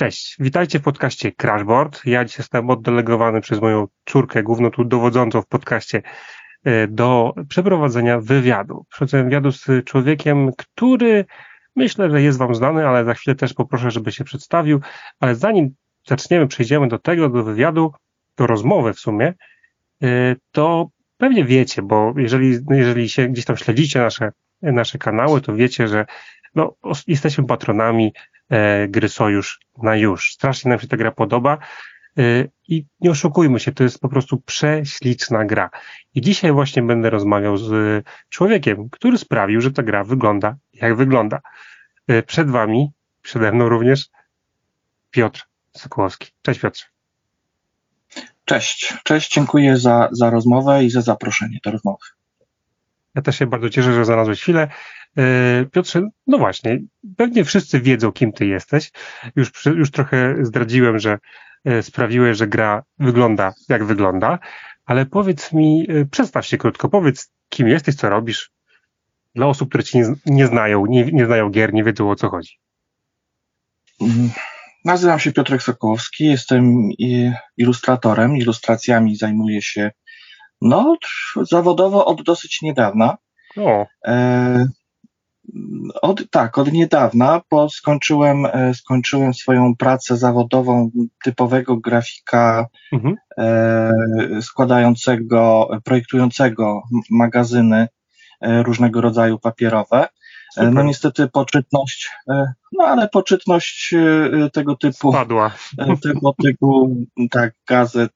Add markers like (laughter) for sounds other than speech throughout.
Cześć, witajcie w podcaście Crashboard. Ja dzisiaj jestem oddelegowany przez moją córkę, główną tu dowodzącą w podcaście, e, do przeprowadzenia wywiadu. Przeprowadzenia wywiadu z człowiekiem, który myślę, że jest Wam znany, ale za chwilę też poproszę, żeby się przedstawił. Ale zanim zaczniemy, przejdziemy do tego, do wywiadu, do rozmowy w sumie, e, to pewnie wiecie, bo jeżeli, jeżeli się gdzieś tam śledzicie nasze, nasze kanały, to wiecie, że no, jesteśmy patronami e, gry Sojusz na już. Strasznie nam się ta gra podoba e, i nie oszukujmy się, to jest po prostu prześliczna gra. I dzisiaj właśnie będę rozmawiał z człowiekiem, który sprawił, że ta gra wygląda jak wygląda. E, przed wami, przede mną również Piotr Sokołowski. Cześć Piotrze. Cześć, cześć, dziękuję za, za rozmowę i za zaproszenie do rozmowy. Ja też się bardzo cieszę, że znalazłeś chwilę. E, Piotrze, no właśnie, pewnie wszyscy wiedzą, kim ty jesteś. Już, już trochę zdradziłem, że e, sprawiłeś, że gra wygląda jak wygląda, ale powiedz mi, e, przedstaw się krótko, powiedz, kim jesteś, co robisz, dla osób, które cię nie, znają, nie, nie znają gier, nie wiedzą o co chodzi. Mhm. Nazywam się Piotrek Sokołowski, jestem ilustratorem, ilustracjami zajmuję się no, zawodowo od dosyć niedawna. O. E, od, tak, od niedawna, bo skończyłem, e, skończyłem swoją pracę zawodową typowego grafika mhm. e, składającego, projektującego magazyny e, różnego rodzaju papierowe. E, Super. No niestety poczytność, e, no ale poczytność tego typu, Spadła. tego typu tak, gazet,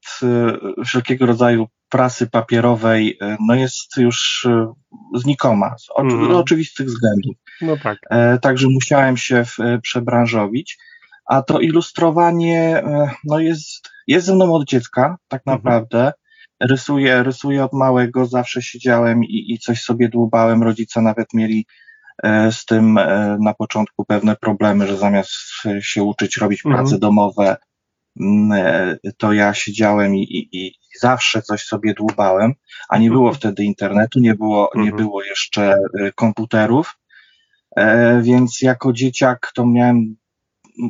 wszelkiego rodzaju prasy papierowej e, no jest już e, znikoma z oczy, mm. oczywistych względów. No tak. E, także musiałem się w, przebranżowić. A to ilustrowanie no jest, jest ze mną od dziecka, tak mhm. naprawdę. Rysuję, rysuję od małego, zawsze siedziałem i, i coś sobie dłubałem. Rodzice nawet mieli z tym na początku pewne problemy, że zamiast się uczyć robić prace mhm. domowe, mm, to ja siedziałem i, i, i zawsze coś sobie dłubałem, a nie było wtedy internetu, nie było, nie mhm. było jeszcze e, komputerów, e, więc jako dzieciak to miałem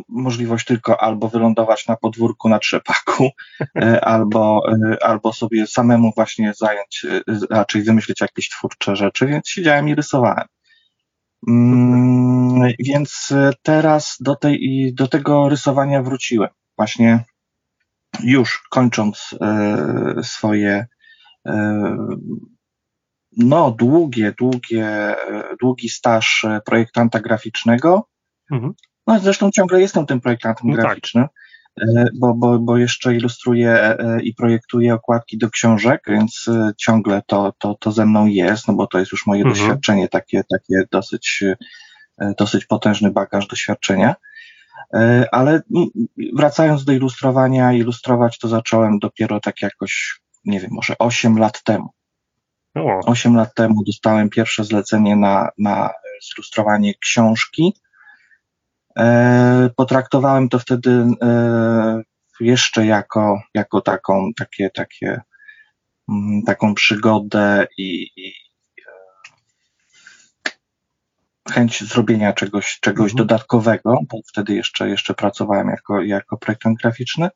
możliwość tylko albo wylądować na podwórku na trzepaku, (laughs) e, albo, albo sobie samemu właśnie zająć, raczej wymyślić jakieś twórcze rzeczy, więc siedziałem i rysowałem. Mm, więc teraz do, tej, do tego rysowania wróciłem. Właśnie już kończąc e, swoje e, no, długie, długie, e, długi staż projektanta graficznego. Mhm. No, zresztą ciągle jestem tym projektantem no tak. graficznym, tak. Bo, bo, bo jeszcze ilustruję i projektuję okładki do książek, więc ciągle to, to, to ze mną jest, no bo to jest już moje mhm. doświadczenie, takie, takie dosyć, dosyć potężny bagaż doświadczenia. E, ale wracając do ilustrowania, ilustrować to zacząłem dopiero tak jakoś, nie wiem, może 8 lat temu. O. 8 lat temu dostałem pierwsze zlecenie na, na zilustrowanie książki. E, potraktowałem to wtedy e, jeszcze jako, jako taką, takie, takie, m, taką przygodę i, i chęć zrobienia czegoś, czegoś mhm. dodatkowego, bo wtedy jeszcze, jeszcze pracowałem jako, jako projektant graficzny,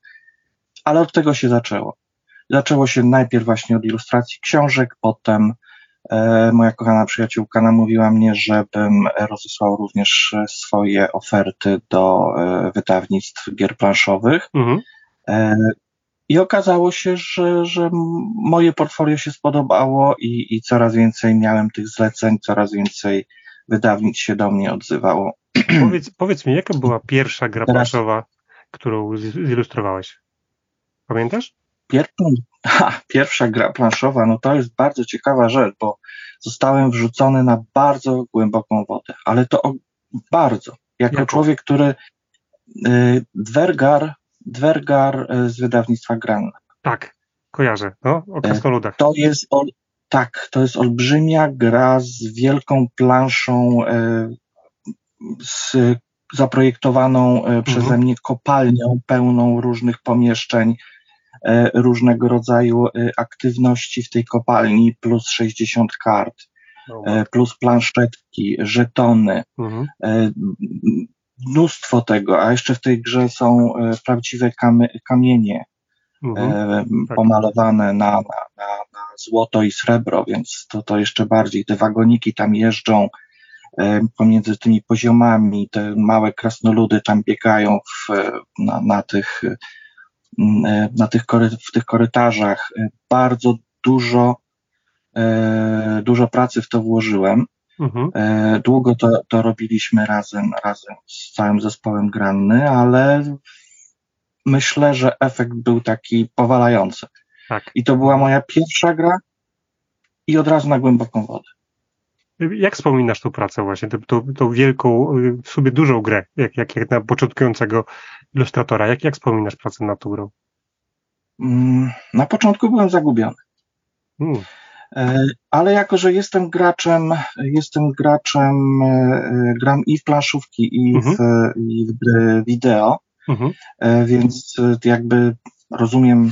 ale od tego się zaczęło. Zaczęło się najpierw właśnie od ilustracji książek, potem e, moja kochana przyjaciółka namówiła mnie, żebym rozesłał również swoje oferty do e, wydawnictw gier planszowych. Mhm. E, I okazało się, że, że moje portfolio się spodobało i, i coraz więcej miałem tych zleceń, coraz więcej wydawnictw się do mnie odzywało. (clears throat) Powiedz, powiedz mi, jaka była pierwsza gra Teraz... planszowa, którą zilustrowałeś? Pamiętasz? Pierwszą, (laughs) ha, pierwsza gra planszowa, no to jest bardzo ciekawa rzecz, bo zostałem wrzucony na bardzo głęboką wodę, ale to o, bardzo. Jako człowiek, który y, Dwergar, Dwergar y, z wydawnictwa Gran. Tak, kojarzę, no, o krasnoludach. To jest, tak, to jest olbrzymia gra z wielką planszą, e, z zaprojektowaną przeze mhm. mnie kopalnią pełną różnych pomieszczeń, różnego rodzaju aktywności w tej kopalni, plus 60 kart, plus planszetki, żetony, mhm. mnóstwo tego, a jeszcze w tej grze są e, prawdziwe kamienie mhm, e, tak. pomalowane na, na, na, na, złoto i srebro, więc to, to jeszcze bardziej. Te wagoniki tam jeżdżą e, pomiędzy tymi poziomami, te małe krasnoludy tam biegają w, na, na tych, na tych w tych korytarzach. Bardzo dużo, dużo pracy w to włożyłem. Mhm. E, długo to, to robiliśmy razem, razem z całym zespołem granny, ale myślę, że efekt był taki powalający. Tak. I to była moja pierwsza gra i od razu na głęboką wodę. Jak wspominasz tą pracę właśnie, tą, tą wielką, w sobie dużą grę, jak, jak, jak na początkującego ilustratora? Jak, jak wspominasz pracę nad tą grą? Mm, na początku byłem zagubiony. Hmm. E, ale jako, że jestem graczem, jestem graczem, e, gram i w planszówki, i, mhm. w, i w gry wideo, mhm. E, więc jakby rozumiem,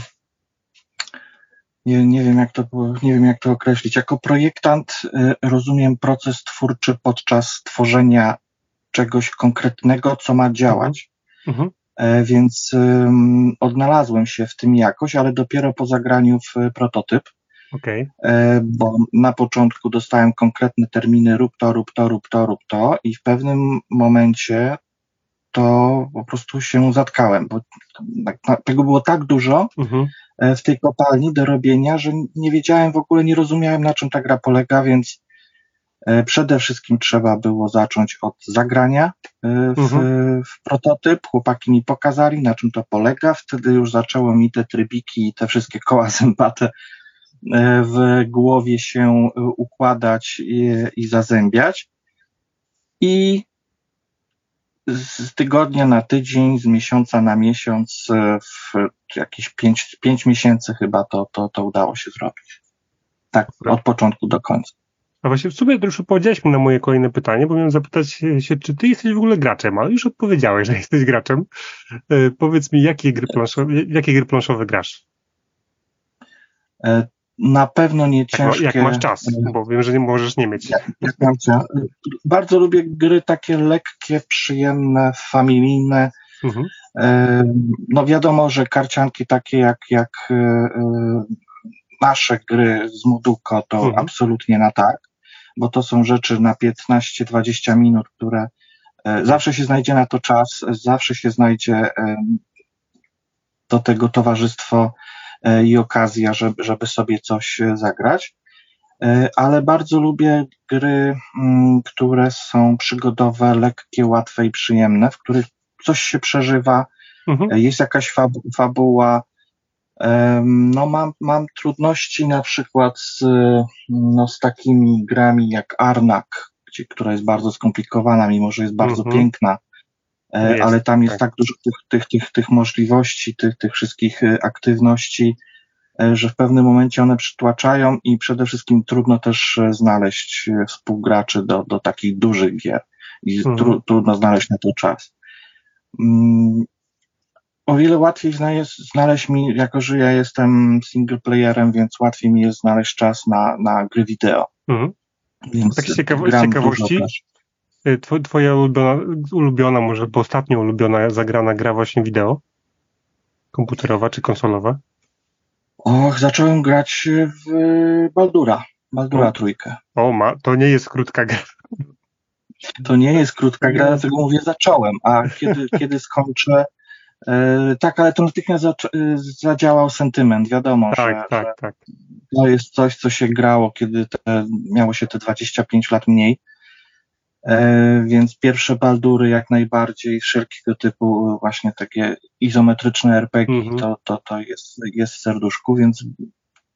nie, nie, wiem jak to, nie wiem jak to określić. Jako projektant rozumiem proces twórczy podczas tworzenia czegoś konkretnego, co ma działać. Mhm. Więc um, odnalazłem się w tym jakoś, ale dopiero po zagraniu w prototyp. Okay. E, bo na początku dostałem konkretne terminy rób to, rób to, rób to, rób to i w pewnym momencie to po prostu się zatkałem, bo tego było tak dużo mhm. E, w tej kopalni do robienia, że nie wiedziałem w ogóle, nie rozumiałem na czym ta gra polega, więc e, przede wszystkim trzeba było zacząć od zagrania w, mhm. w prototyp. Chłopaki mi pokazali, na czym to polega. Wtedy już zaczęło mi te trybiki i te wszystkie koła (laughs) zębate E, w głowie się układać i, i zazębiać. I z tygodnia na tydzień, z miesiąca na miesiąc, e, w jakieś pięć, pięć miesięcy chyba to, to, to udało się zrobić. Tak, od początku do końca. A właśnie w sumie już odpowiedziałeś mi na moje kolejne pytanie, bo miałem zapytać się, czy ty jesteś w ogóle graczem, ale już odpowiedziałeś, że jesteś graczem. E, powiedz mi, jakie gry planszowe, jakie gry planszowe grasz? E, na pewno nie ciężkie. Jak, jak masz czas, bo wiem, że nie możesz nie mieć. Jak, jak mam czas. Bardzo lubię gry takie lekkie, przyjemne, familijne. Mhm. No wiadomo, że karcianki takie jak, jak e, e, nasze gry z Muduko to mhm. absolutnie na tak, bo to są rzeczy na 15-20 minut, które e, zawsze się znajdzie na to czas, zawsze się znajdzie do tego towarzystwo i okazja, żeby, żeby sobie coś e, zagrać. E, ale bardzo lubię gry, mm, które są przygodowe, lekkie, łatwe i przyjemne, w których coś się przeżywa, mhm. jest jakaś fabu fabuła. No mam, mam trudności na przykład z, no, z takimi grami jak Arnak, gdzie, która jest bardzo skomplikowana, mimo że jest bardzo mhm. piękna, E, jest, ale tam jest tak, tak dużo tych, tych, tych, tych możliwości, tych, tych wszystkich e, aktywności, e, że w pewnym momencie one przytłaczają i przede wszystkim trudno też znaleźć współgraczy do, do takich dużych gier i mhm. tru, trudno znaleźć na to czas. Mm, o wiele łatwiej jest znaleźć mi, jako że ja jestem single playerem, więc łatwiej mi jest znaleźć czas na, na gry wideo. Mhm. Więc tak z ciekawości, Y, twoja ulubiona, ulubiona, może bo ostatnio ulubiona zagrana gra właśnie wideo? Komputerowa czy konsolowa? Och, zacząłem grać w Baldura. Baldura trójkę. O, ma, to nie jest krótka gra. To nie jest krótka gra, (laughs) dlatego mówię zacząłem, a kiedy, kiedy skończę, e, tak, ale to natychmiast za, e, zadziałał sentyment, wiadomo, tak, że, tak, że tak. to jest coś, co się grało, kiedy te, miało się te 25 lat mniej. E, więc pierwsze baldury jak najbardziej, wszelkiego typu właśnie takie izometryczne RPG mhm. to, to, to jest, jest w serduszku, więc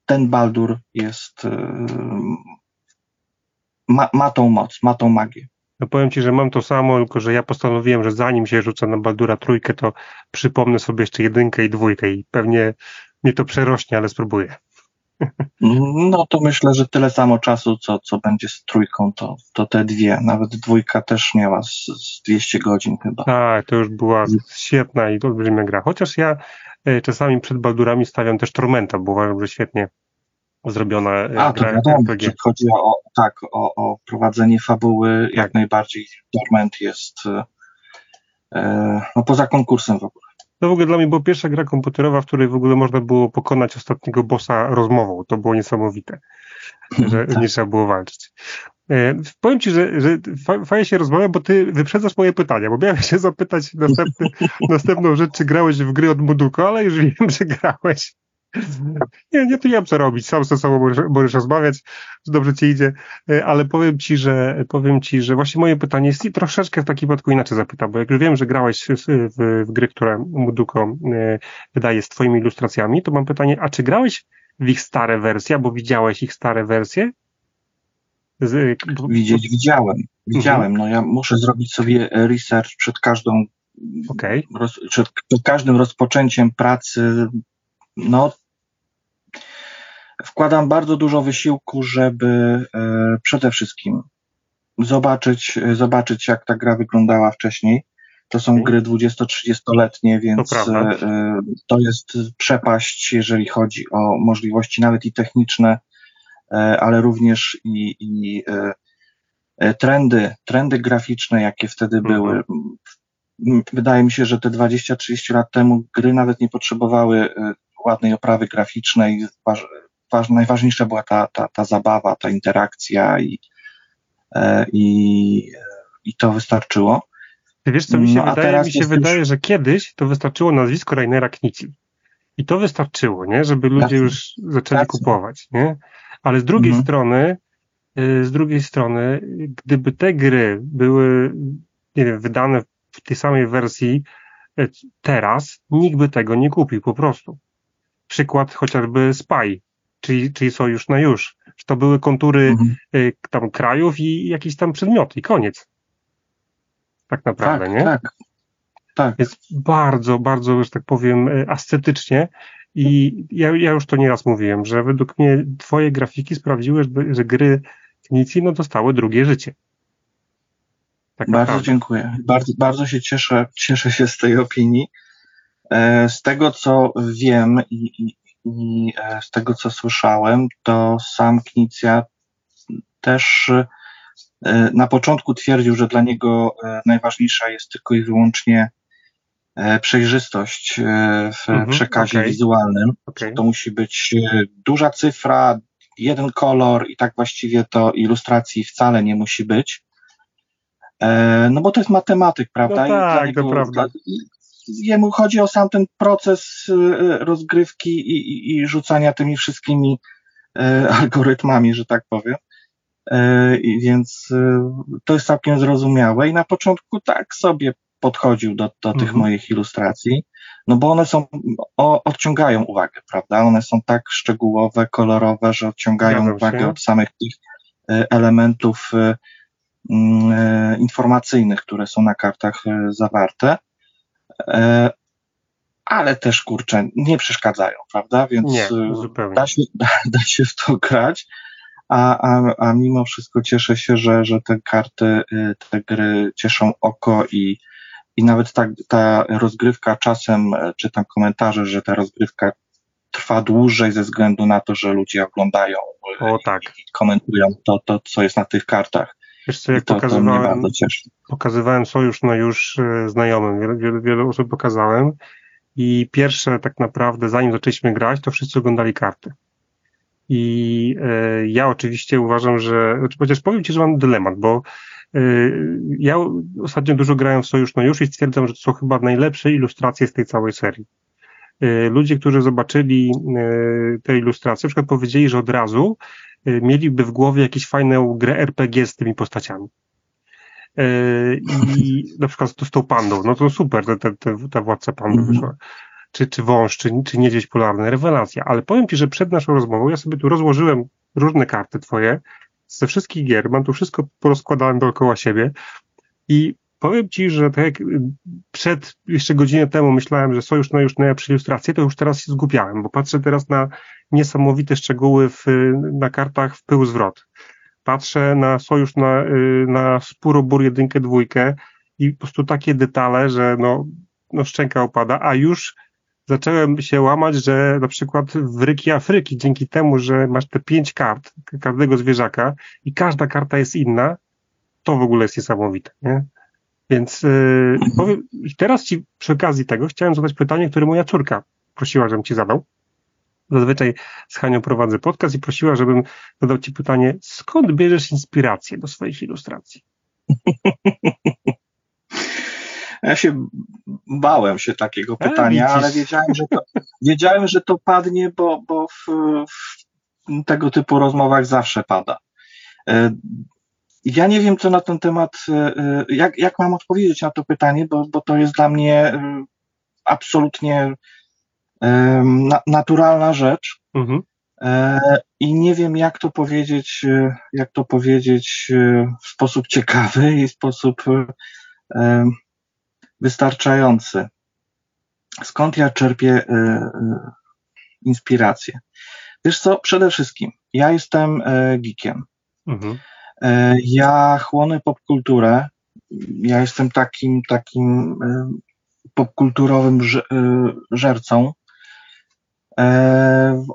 ten baldur jest, e, ma, ma tą moc, ma tą magię. No powiem Ci, że mam to samo, tylko że ja postanowiłem, że zanim się rzucę na Baldura trójkę, to przypomnę sobie jeszcze jedynkę i dwójkę i pewnie mnie to przerośnie, ale spróbuję. No to myślę, że tyle samo czasu, co, co będzie z trójką, to, to te dwie. Nawet dwójka też miała z, z 200 godzin chyba. Tak, to już była świetna i olbrzymia gra. Chociaż ja e, czasami przed Baldurami stawiam też Tormenta, bo uważam, że świetnie zrobiona e, A, gra. to wiadomo, chodzi o, tak, o, o prowadzenie fabuły, tak. jak najbardziej Torment jest, no poza konkursem w ogóle. To w ogóle dla mnie była pierwsza gra komputerowa, w której w ogóle można było pokonać ostatniego bossa rozmową. To było niesamowite, że tak. nie trzeba było walczyć. E, powiem Ci, że, że fajnie się rozmawia, bo Ty wyprzedzasz moje pytania, bo miałem się zapytać następny, (laughs) następną rzecz, czy grałeś w gry od Muduko, ale już wiem, że grałeś. Nie, nie, to nie wiem co robić, sam ze sobą możesz, możesz rozmawiać, dobrze Ci idzie, e, ale powiem Ci, że powiem Ci, że właśnie moje pytanie jest i troszeczkę w takim wypadku inaczej zapytam, bo jak już wiem, że grałeś w, w, w gry, które Muduko e, wydaje z Twoimi ilustracjami, to mam pytanie, a czy grałeś w ich stare wersje, albo widziałeś ich stare wersje? Z, Widzieć widziałem. Widziałem. Mhm. No ja muszę zrobić sobie research przed każdą okay. roz, przed, przed każdym rozpoczęciem pracy. No wkładam bardzo dużo wysiłku, żeby e, przede wszystkim zobaczyć, zobaczyć, jak ta gra wyglądała wcześniej. To są mhm. gry 20-30-letnie, więc to, e, to, jest przepaść, jeżeli chodzi o możliwości nawet i techniczne, E, ale również i, i trendy, trendy graficzne, jakie wtedy mhm. były. Wydaje mi się, że te 20-30 lat temu gry nawet nie potrzebowały ładnej oprawy graficznej. Waż, najważniejsza była ta, ta, ta zabawa, ta interakcja i, i, i to wystarczyło. Wiesz co, mi się, no, wydaje, mi się wydaje, już... że kiedyś to wystarczyło nazwisko Rainera Knici. I to wystarczyło, nie? Żeby ludzie już zaczęli kupować, nie? Ale z drugiej mhm. strony, y, z drugiej strony, gdyby te gry były, nie wiem, wydane w tej samej wersji y, teraz, nikt by tego nie kupił po prostu. Przykład chociażby Spy, czyli, czyli Sojusz na już. To były kontury mhm. Y, tam krajów i jakieś tam przedmioty i koniec. Tak naprawdę, tak, nie? Tak. Tak. Jest bardzo, bardzo, że tak powiem, ascetycznie i ja, ja już to nieraz mówiłem, że według mnie twoje grafiki sprawiły, że, że gry Knici no, dostały drugie życie. Tak bardzo naprawdę. dziękuję. Bardzo, bardzo się cieszę, cieszę się z tej opinii. E, z tego, co wiem i, i, i e, z tego, co słyszałem, to sam Knicja też e, na początku twierdził, że dla niego najważniejsza jest tylko i wyłącznie przejrzystość w mhm, przekazie okay. wizualnym. Okay. To musi być duża cyfra, jeden kolor i tak właściwie to ilustracji wcale nie musi być. No bo to jest matematyk, prawda? No tak, niego, to prawda. Jemu chodzi o sam ten proces rozgrywki i, i, i rzucania tymi wszystkimi algorytmami, że tak powiem. I więc to jest całkiem zrozumiałe i na początku tak sobie podchodził do, do tych mhm. moich ilustracji, no bo one są, o, odciągają uwagę, prawda? One są tak szczegółowe, kolorowe, że odciągają uwagę od samych tych elementów mm, informacyjnych, które są na kartach zawarte. Ale też kurczę, nie przeszkadzają, prawda? Więc nie, da, się, (laughs) da, się w to grać. A, a, a mimo wszystko cieszę się, że, że te karty, te gry cieszą oko i, i nawet ta, ta rozgrywka czasem e, czytam komentarze, że ta rozgrywka trwa dłużej ze względu na to, że ludzie oglądają e, o, tak. i komentują to, to, co jest na tych kartach. Wiesz co, jak to, pokazywałem, to pokazywałem sojusz na już e, znajomym, wiele, wiele, wiele osób pokazałem i pierwsze tak naprawdę, zanim zaczęliśmy grać, to wszyscy oglądali karty. I e, ja oczywiście uważam, że, znaczy, chociaż powiem Ci, że mam dylemat, bo Y, ja ostatnio dużo grałem w Sojusz no już i stwierdzam, że to są chyba najlepsze ilustracje z tej całej serii. Y, ludzie, którzy zobaczyli y, te ilustracje, na przykład powiedzieli, że od razu mieliby w głowie jakieś fajne grę RPG z tymi postaciami. I (laughs) na przykład z tą pandą, no to super, ta, władca pandą mm -hmm. wyszła. Czy, czy wąż, czy, czy niedźwiedź polarny, rewelacja. Ale powiem Ci, że przed naszą rozmową ja sobie tu rozłożyłem różne karty Twoje ze wszystkich gier, mam tu wszystko porozkładałem dookoła siebie i powiem Ci, że tak jak przed jeszcze godzinę temu myślałem, że są już na już najlepsze ilustracje, to już teraz się zgubiałem, bo patrzę teraz na niesamowite szczegóły w, na kartach w pył zwrot. Patrzę na sojusz na, na Spurobur jedynkę, dwójkę i po prostu takie detale, że no, no szczęka opada, a już zacząłem się łamać, że na przykład w Ryki Afryki, dzięki temu, że masz te pięć kart każdego zwierzaka i każda karta jest inna, to w ogóle jest niesamowite, nie? Więc yy, powiem, teraz ci przy okazji tego chciałem zadać pytanie, które moja córka prosiła, żebym ci zadał. Zazwyczaj z Hanią prowadzę podcast i prosiła, żebym zadał ci pytanie, skąd bierzesz inspirację do swoich ilustracji? (laughs) Ja się bałem się takiego pytania, ale wiedziałem, że to, wiedziałem, że to padnie, bo, bo w, w tego typu rozmowach zawsze pada. E, ja nie wiem, co na ten temat, e, e, jak, jak mam odpowiedzieć na to pytanie, bo, bo to jest dla mnie absolutnie naturalna rzecz. Mhm. I nie wiem, jak to powiedzieć, jak to powiedzieć w sposób ciekawy i w sposób wystarczający. Skąd ja czerpię inspirację? Wiesz co, przede wszystkim, ja jestem geekiem. Mhm. E, ja chłonę popkulturę. Ja jestem takim, takim e, popkulturowym e, żercą.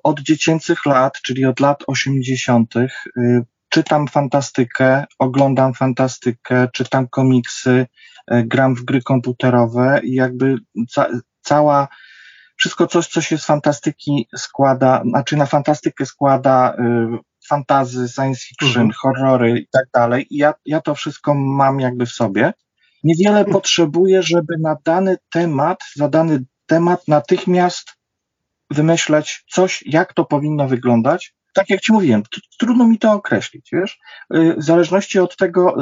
Od dziecięcych lat, czyli od lat 80., czytam fantastykę, oglądam fantastykę, czytam komiksy, gram w gry komputerowe i jakby ca cała, wszystko coś, co się z fantastyki składa, znaczy na fantastykę składa fantazy, science fiction, mhm. horrory i tak dalej. I ja, ja to wszystko mam jakby w sobie. Niewiele mhm. potrzebuję, żeby na dany temat, za dany temat natychmiast wymyśleć coś, jak to powinno wyglądać. Tak jak ci mówiłem, trudno mi to określić, wiesz, y, w zależności od tego,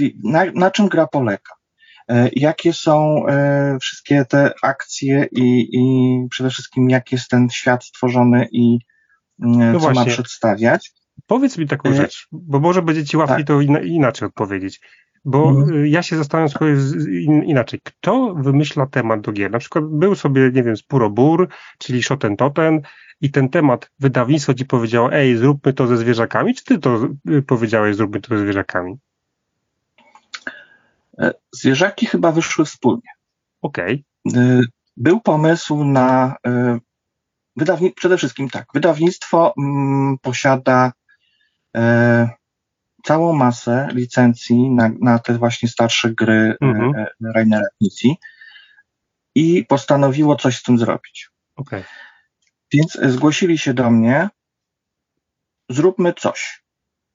y, na, na czym gra polega y, jakie są wszystkie te akcje i, i przede wszystkim jak jest ten świat stworzony i no co właśnie. ma przedstawiać. Powiedz mi taką rzecz, bo może będzie ci łatwiej tak. to inaczej odpowiedzieć. Bo mhm. ja się zastanawiam sobie inaczej. Kto wymyśla temat do gier? Na przykład był sobie, nie wiem, Spurobur, czyli Shoten Toten i ten temat wydawnictwo ci powiedziało, ej, zróbmy to ze zwierzakami, czy ty to y, powiedziałeś, zróbmy to ze zwierzakami? E, zwierzaki chyba wyszły wspólnie. Okej. Okay. Był pomysł na Wydawni przede wszystkim tak, wydawnictwo mm, posiada e, całą masę licencji na, na te właśnie starsze gry e, mhm. e, Rainera Knizzi i postanowiło coś z tym zrobić. Okay. Więc zgłosili się do mnie, zróbmy coś.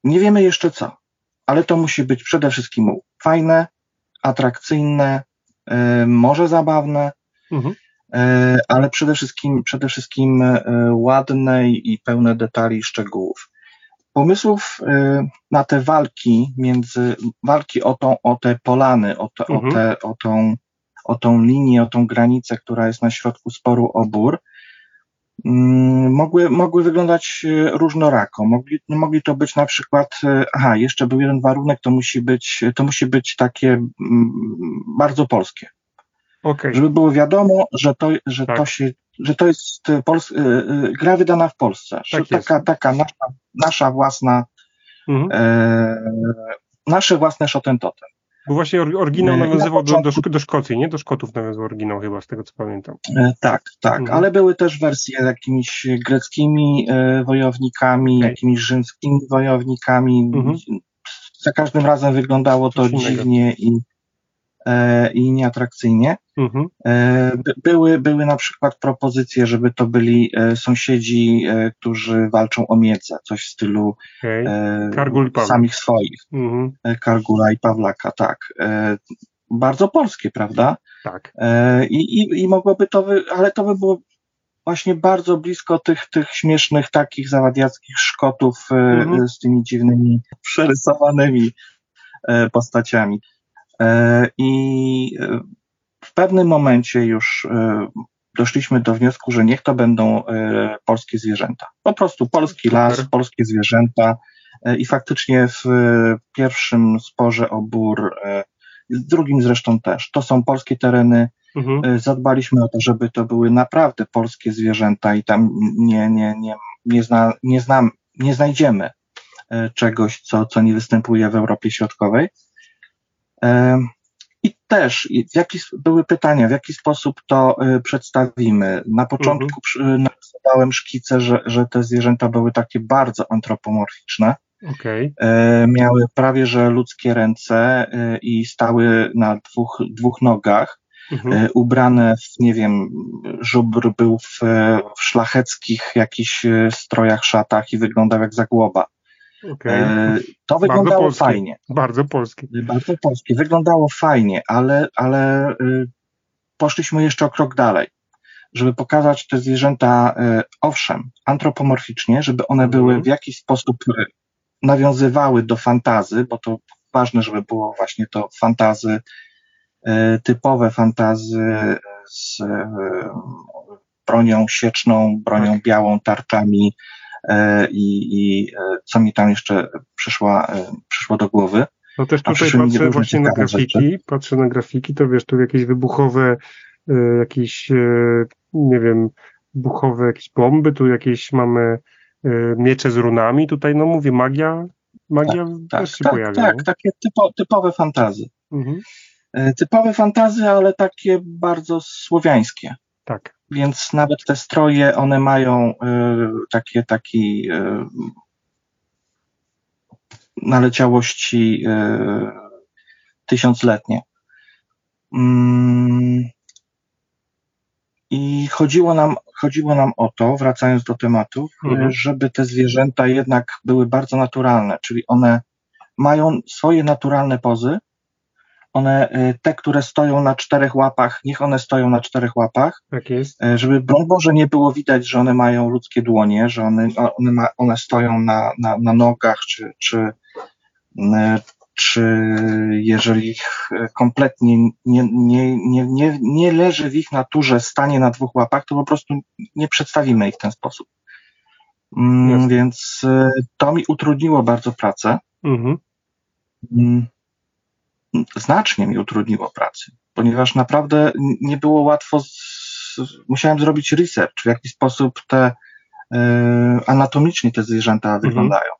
Nie wiemy jeszcze co, ale to musi być przede wszystkim fajne, atrakcyjne, e, może zabawne. Mhm. E, ale przede wszystkim, przede wszystkim e, ładne i pełne detali i szczegółów. Pomysłów e, na te walki między, walki o, tą, o te polany, o, te, mhm. o, te, o, tą, o tą linię, o tą granicę, która jest na środku sporu o bór, mm, mogły, mogły wyglądać różnorako. Mogli, mogli to być na przykład, aha, jeszcze był jeden warunek, to musi być, to musi być takie mm, bardzo polskie. Okay. Żeby było wiadomo, że to, że tak. to się, że to jest y, Pols y, y, gra wydana w Polsce. Tak taka, taka nasza, nasza własna, mhm. e, nasze własne Shotentotem. Bo właśnie oryginał nawiązywał do, do, do Szkocji, nie? Do Szkotów nawiązywał oryginał chyba, z tego co pamiętam. E, tak, tak, mhm. ale były też wersje jakimiś greckimi e, wojownikami, okay. jakimiś rzymskimi wojownikami. Mhm. Za każdym razem wyglądało to dziwnie i E, i nieatrakcyjnie. Mhm. E, były, były na przykład propozycje, żeby to byli e, sąsiedzi, którzy walczą o miedzę, coś w stylu okay. samych swoich. Mhm. Kargula i Pawlaka, tak. Bardzo polskie, prawda? Tak. I, i, i mogłoby to, wy, ale to by było właśnie bardzo blisko tych, tych śmiesznych takich zawadiackich Szkotów mhm. z tymi dziwnymi przerysowanymi postaciami. E, I e, w pewnym momencie już e, doszliśmy do wniosku, że niech to będą polskie zwierzęta. Po prostu polski las, polskie zwierzęta. I faktycznie w pierwszym sporze o bór, w drugim zresztą też, to są polskie tereny. Mhm. Zadbaliśmy o to, żeby to były naprawdę polskie zwierzęta i tam nie, nie, nie, nie, zna, nie, znam, nie znajdziemy czegoś, co, co nie występuje w Europie Środkowej. I też w jaki, były pytania, w jaki sposób to y, przedstawimy. Na początku mhm. narysowałem szkice, że, że te zwierzęta były takie bardzo antropomorficzne. Okay. Miały prawie że ludzkie ręce i stały na dwóch, dwóch nogach. Mhm. Ubrane w, nie wiem, żubr był w, w szlacheckich jakichś strojach, szatach i wyglądał jak zagłoba. Okay. To wyglądało bardzo fajnie. Bardzo polskie. Bardzo polskie. Wyglądało fajnie, ale, ale poszliśmy jeszcze o krok dalej żeby pokazać te zwierzęta, e, owszem, antropomorficznie, żeby one były mhm. w jakiś sposób e, nawiązywały do fantazy, bo to ważne, żeby było właśnie to fantazy, e, typowe fantazy z bronią sieczną, bronią tak. białą, tarczami i, i co mi tam jeszcze przyszła, przyszło do głowy. No też tutaj patrzę właśnie na grafiki, rzeczy. patrzę na grafiki, to wiesz, tu jakieś wybuchowe, jakieś nie wiem, buchowe jakieś bomby, tu jakieś mamy miecze z runami, tutaj no mówię, magia, magia tak, też tak, się tak, pojawia. Tak, takie typo, typowe fantazy. Mhm. Typowe fantazy, ale takie bardzo słowiańskie. Tak. Więc nawet te stroje, one mają y, takie, taki y, naleciałości y, tysiącletnie. Mm, i chodziło nam, chodziło nam o to, wracając do tematów, mhm. żeby te zwierzęta jednak były bardzo naturalne, czyli one mają swoje naturalne pozy. One, y, te, które stoją na czterech łapach, niech one stoją na czterech łapach. Tak jest. Y, żeby, broń Boże, nie było widać, że one mają ludzkie dłonie, że one, one, ma, one stoją na, na, na nogach, czy, czy, y, czy jeżeli kompletnie nie, nie, nie, nie, nie leży w ich naturze stanie na dwóch łapach, to po prostu nie przedstawimy ich w ten sposób. Mm, więc to mi utrudniło bardzo pracę. Mhm. Mm, znacznie mi utrudniło pracę, ponieważ naprawdę nie było łatwo. Z, musiałem zrobić research, w jaki sposób te e, anatomicznie te zwierzęta mhm. wyglądają,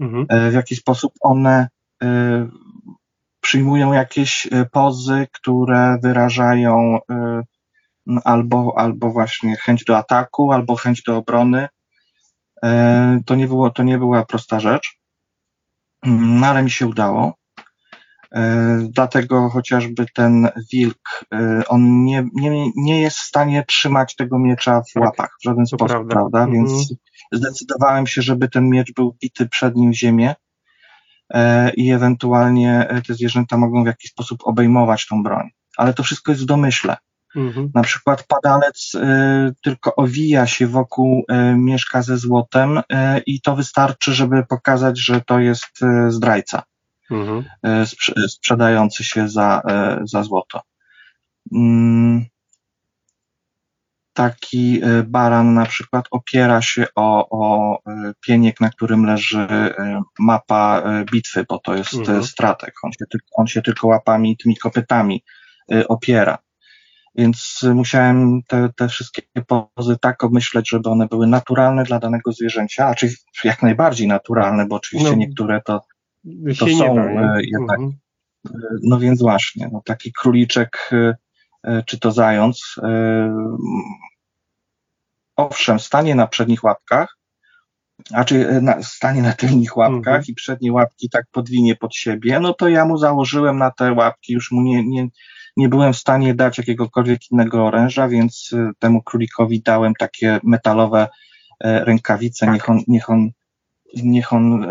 mhm. E, w jaki sposób one Y, przyjmują jakieś y, pozy, które wyrażają y, albo, albo właśnie chęć do ataku, albo chęć do obrony. To nie, było, to nie była prosta rzecz, no ale mi się udało. Dlatego chociażby ten wilk, on nie, nie, nie jest w stanie trzymać tego miecza w tak, łapach w żaden sposób, prawda? prawda? Więc mhm. zdecydowałem się, żeby ten miecz był bity przed nim w ziemię E, i ewentualnie e, te zwierzęta mogą w jakiś sposób obejmować tą broń. Ale to wszystko jest w domyśle. Mhm. Na przykład padalec y, tylko owija się wokół y, mieszka ze złotem y, i to wystarczy, żeby pokazać, że to jest zdrajca mhm. sprzedający się za, za złoto. Mm, taki e, baran na przykład opiera się o, o e, pieniek, na którym leży e, mapa bitwy, bo to jest mhm. strateg. On się, on się tylko łapami, tymi kopytami opiera. Więc musiałem te, te wszystkie pozy tak obmyśleć, żeby one były naturalne dla danego zwierzęcia, a czy jak najbardziej naturalne, bo oczywiście no, niektóre to, to są da, jednak. Mhm. No więc właśnie, no taki króliczek E, czy to zając, e, owszem, stanie na przednich łapkach, a czy e, na, stanie na tylnych łapkach mhm. i przednie łapki tak podwinie pod siebie, no to ja mu założyłem na te łapki, już mu nie, nie, nie byłem w stanie dać jakiegokolwiek innego oręża, więc temu królikowi dałem takie metalowe rękawice, tak. niech on, niech on, niech on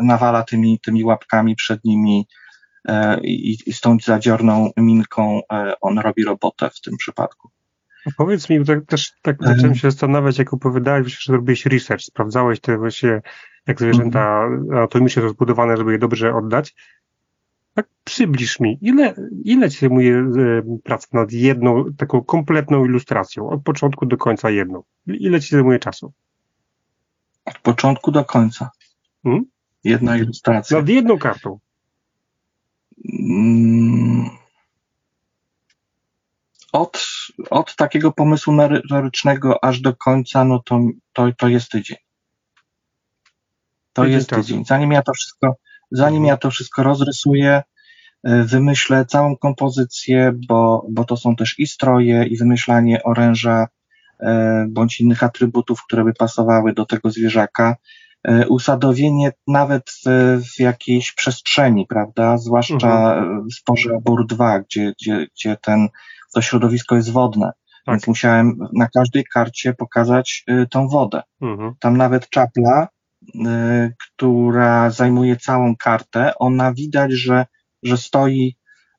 nawala tymi, tymi łapkami przednimi E, i, i z tą zadziorną minką e, on robi robotę w tym przypadku. A powiedz mi, tak, też tak e. zacząłem się zastanawiać, jak opowiadałeś, że zrobiłeś research, sprawdzałeś te właśnie, jak zwierzęta mhm. anatomicznie są zbudowane, żeby je dobrze oddać. Tak przybliż mi, ile, ile ci zajmuje praca nad jedną, taką kompletną ilustracją, od początku do końca jedną? Ile ci zajmuje czasu? Od początku do końca. Hmm? Jedna ilustracja. Nad jedną kartą. Mm. od, od takiego pomysłu merytorycznego aż do końca, no to, to, to jest tydzień. To tydzień jest tydzień. Zanim ja to wszystko, zanim ja to wszystko rozrysuję, e, wymyślę całą kompozycję, bo, bo to są też i stroje, i wymyślanie oręża, bądź innych atrybutów, które by pasowały do tego zwierzaka. e, usadowienie nawet w jakiejś przestrzeni, prawda? Zwłaszcza mhm. w sporze Bur 2, gdzie, gdzie, gdzie ten, to środowisko jest wodne. Tak. Więc musiałem na każdej karcie pokazać tą wodę. Mhm. Tam nawet czapla, która zajmuje całą kartę, ona widać, że, że stoi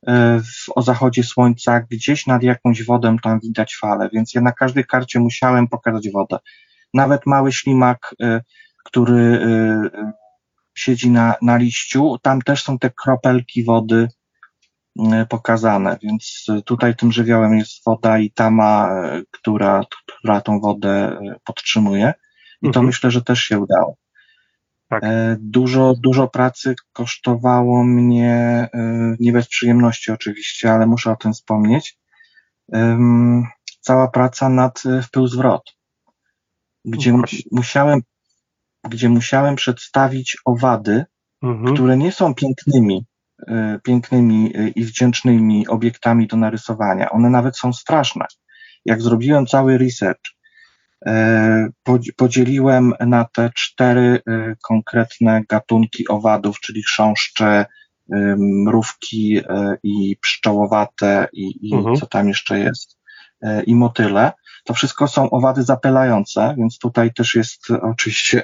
w, o zachodzie słońca, gdzieś nad jakąś wodą tam widać fale, więc ja na każdej karcie musiałem pokazać wodę. Nawet mały ślimak, y, który y, siedzi na, na liściu, tam też są te kropelki wody pokazane, więc tutaj tym żywiołem jest woda i tama, która, która tą wodę podtrzymuje. I to mhm. myślę, że też się udało. Tak. E, dużo, dużo pracy kosztowało mnie, e, nie bez przyjemności oczywiście, ale muszę o tym wspomnieć. Cała praca nad e, wpływ zwrot, gdzie musiałem, gdzie musiałem przedstawić owady, mhm. które nie są pięknymi, pięknymi i wdzięcznymi obiektami do narysowania. One nawet są straszne. Jak zrobiłem cały research, podzieliłem na te cztery e, konkretne gatunki owadów, czyli chrząszcze, mrówki e, i pszczołowate i, i mhm. co tam jeszcze jest, i motyle. To wszystko są owady zapylające, więc tutaj też jest oczywiście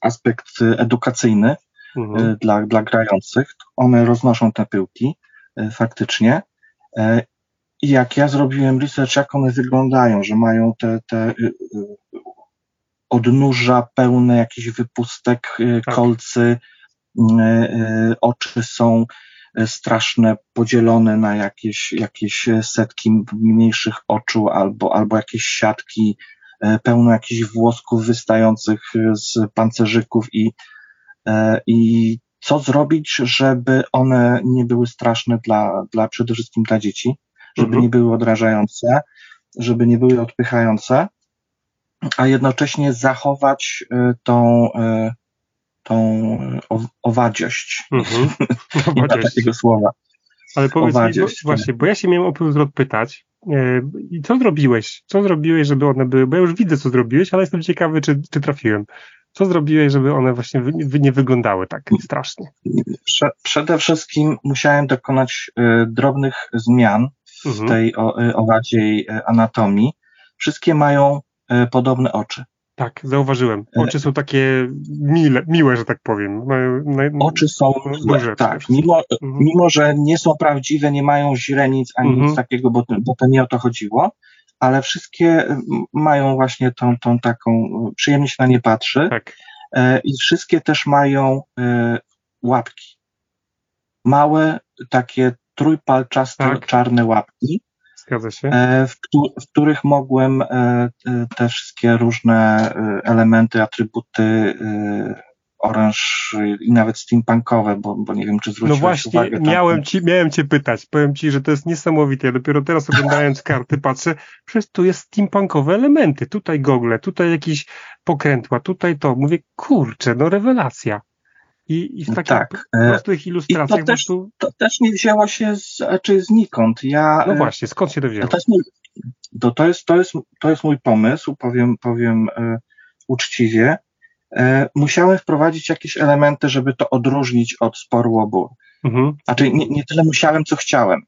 aspekt edukacyjny mhm. dla, dla grających. One roznoszą te pyłki faktycznie i jak ja zrobiłem research, jak one wyglądają, że mają te, te y, y, odnóża pełne jakichś wypustek, y, tak. kolcy, oczy są straszne, podzielone na jakieś, jakieś setki mniejszych oczu albo, albo jakieś siatki, pełno jakichś włosków wystających z pancerzyków i, i co zrobić, żeby one nie były straszne dla, dla przede wszystkim dla dzieci żeby mhm. nie były odrażające, żeby nie były odpychające, a jednocześnie zachować y, tą, y, tą owadziość. Mhm. (laughs) nie ma takiego słowa. Ale powiedz mi, bo, właśnie, bo ja się miałem o zwrot pytać, y, i co zrobiłeś? Co zrobiłeś, żeby one były? Bo ja już widzę, co zrobiłeś, ale jestem ciekawy, czy, czy trafiłem. Co zrobiłeś, żeby one właśnie nie wyglądały tak strasznie? Przede wszystkim musiałem dokonać drobnych zmian mhm. tej y, owadziej y, anatomii, wszystkie mają y, podobne oczy. Tak, zauważyłem. Oczy są takie mile, miłe, że tak powiem. Oczy są, duże, tak, mimo, mhm. mimo że nie są prawdziwe, nie mają źrenic ani mhm. nic takiego, bo, bo to nie o to chodziło, ale wszystkie mają właśnie tą, tą taką, przyjemnie się na nie patrzy. Tak. E, I wszystkie też mają łapki. Małe, takie trójpalczaste tak. czarne łapki. Zgadza się. E, w, w, których mogłem e, e, te wszystkie różne elementy, atrybuty oręż i nawet steampunkowe, bo, bo nie wiem, czy zwróciłeś No właśnie, uwagę, miałem, ci, miałem cię pytać. Powiem ci, że to jest niesamowite. Ja dopiero teraz oglądając (laughs) karty patrzę, przecież tu jest steampunkowe elementy. Tutaj gogle, tutaj jakieś pokrętła, tutaj to. Mówię, kurczę, no rewelacja. I, i w takich tak. E, prostych ilustracjach. I to, też, to też nie wzięło się z, czy znikąd. Ja, no właśnie, skąd się to wzięło? To jest mój, to, to, jest, to, jest, to jest mój pomysł, powiem, powiem e, uczciwie. E, musiałem wprowadzić jakieś elementy, żeby to odróżnić od sporu obór. Mhm. Znaczy nie, nie tyle musiałem, co chciałem.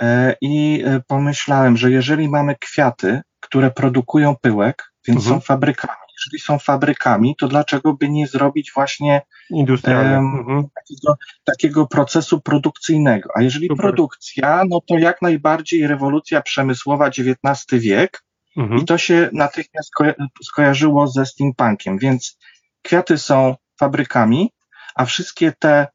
E, I e, pomyślałem, że jeżeli mamy kwiaty, które produkują pyłek, więc mhm. są fabrykami, jeżeli są fabrykami, to dlaczego by nie zrobić właśnie mhm. takiego, takiego, procesu produkcyjnego? A jeżeli Super. produkcja, no to jak najbardziej rewolucja przemysłowa XIX wiek mhm. i to się natychmiast sko skojarzyło ze steampunkiem, więc kwiaty są fabrykami, a wszystkie te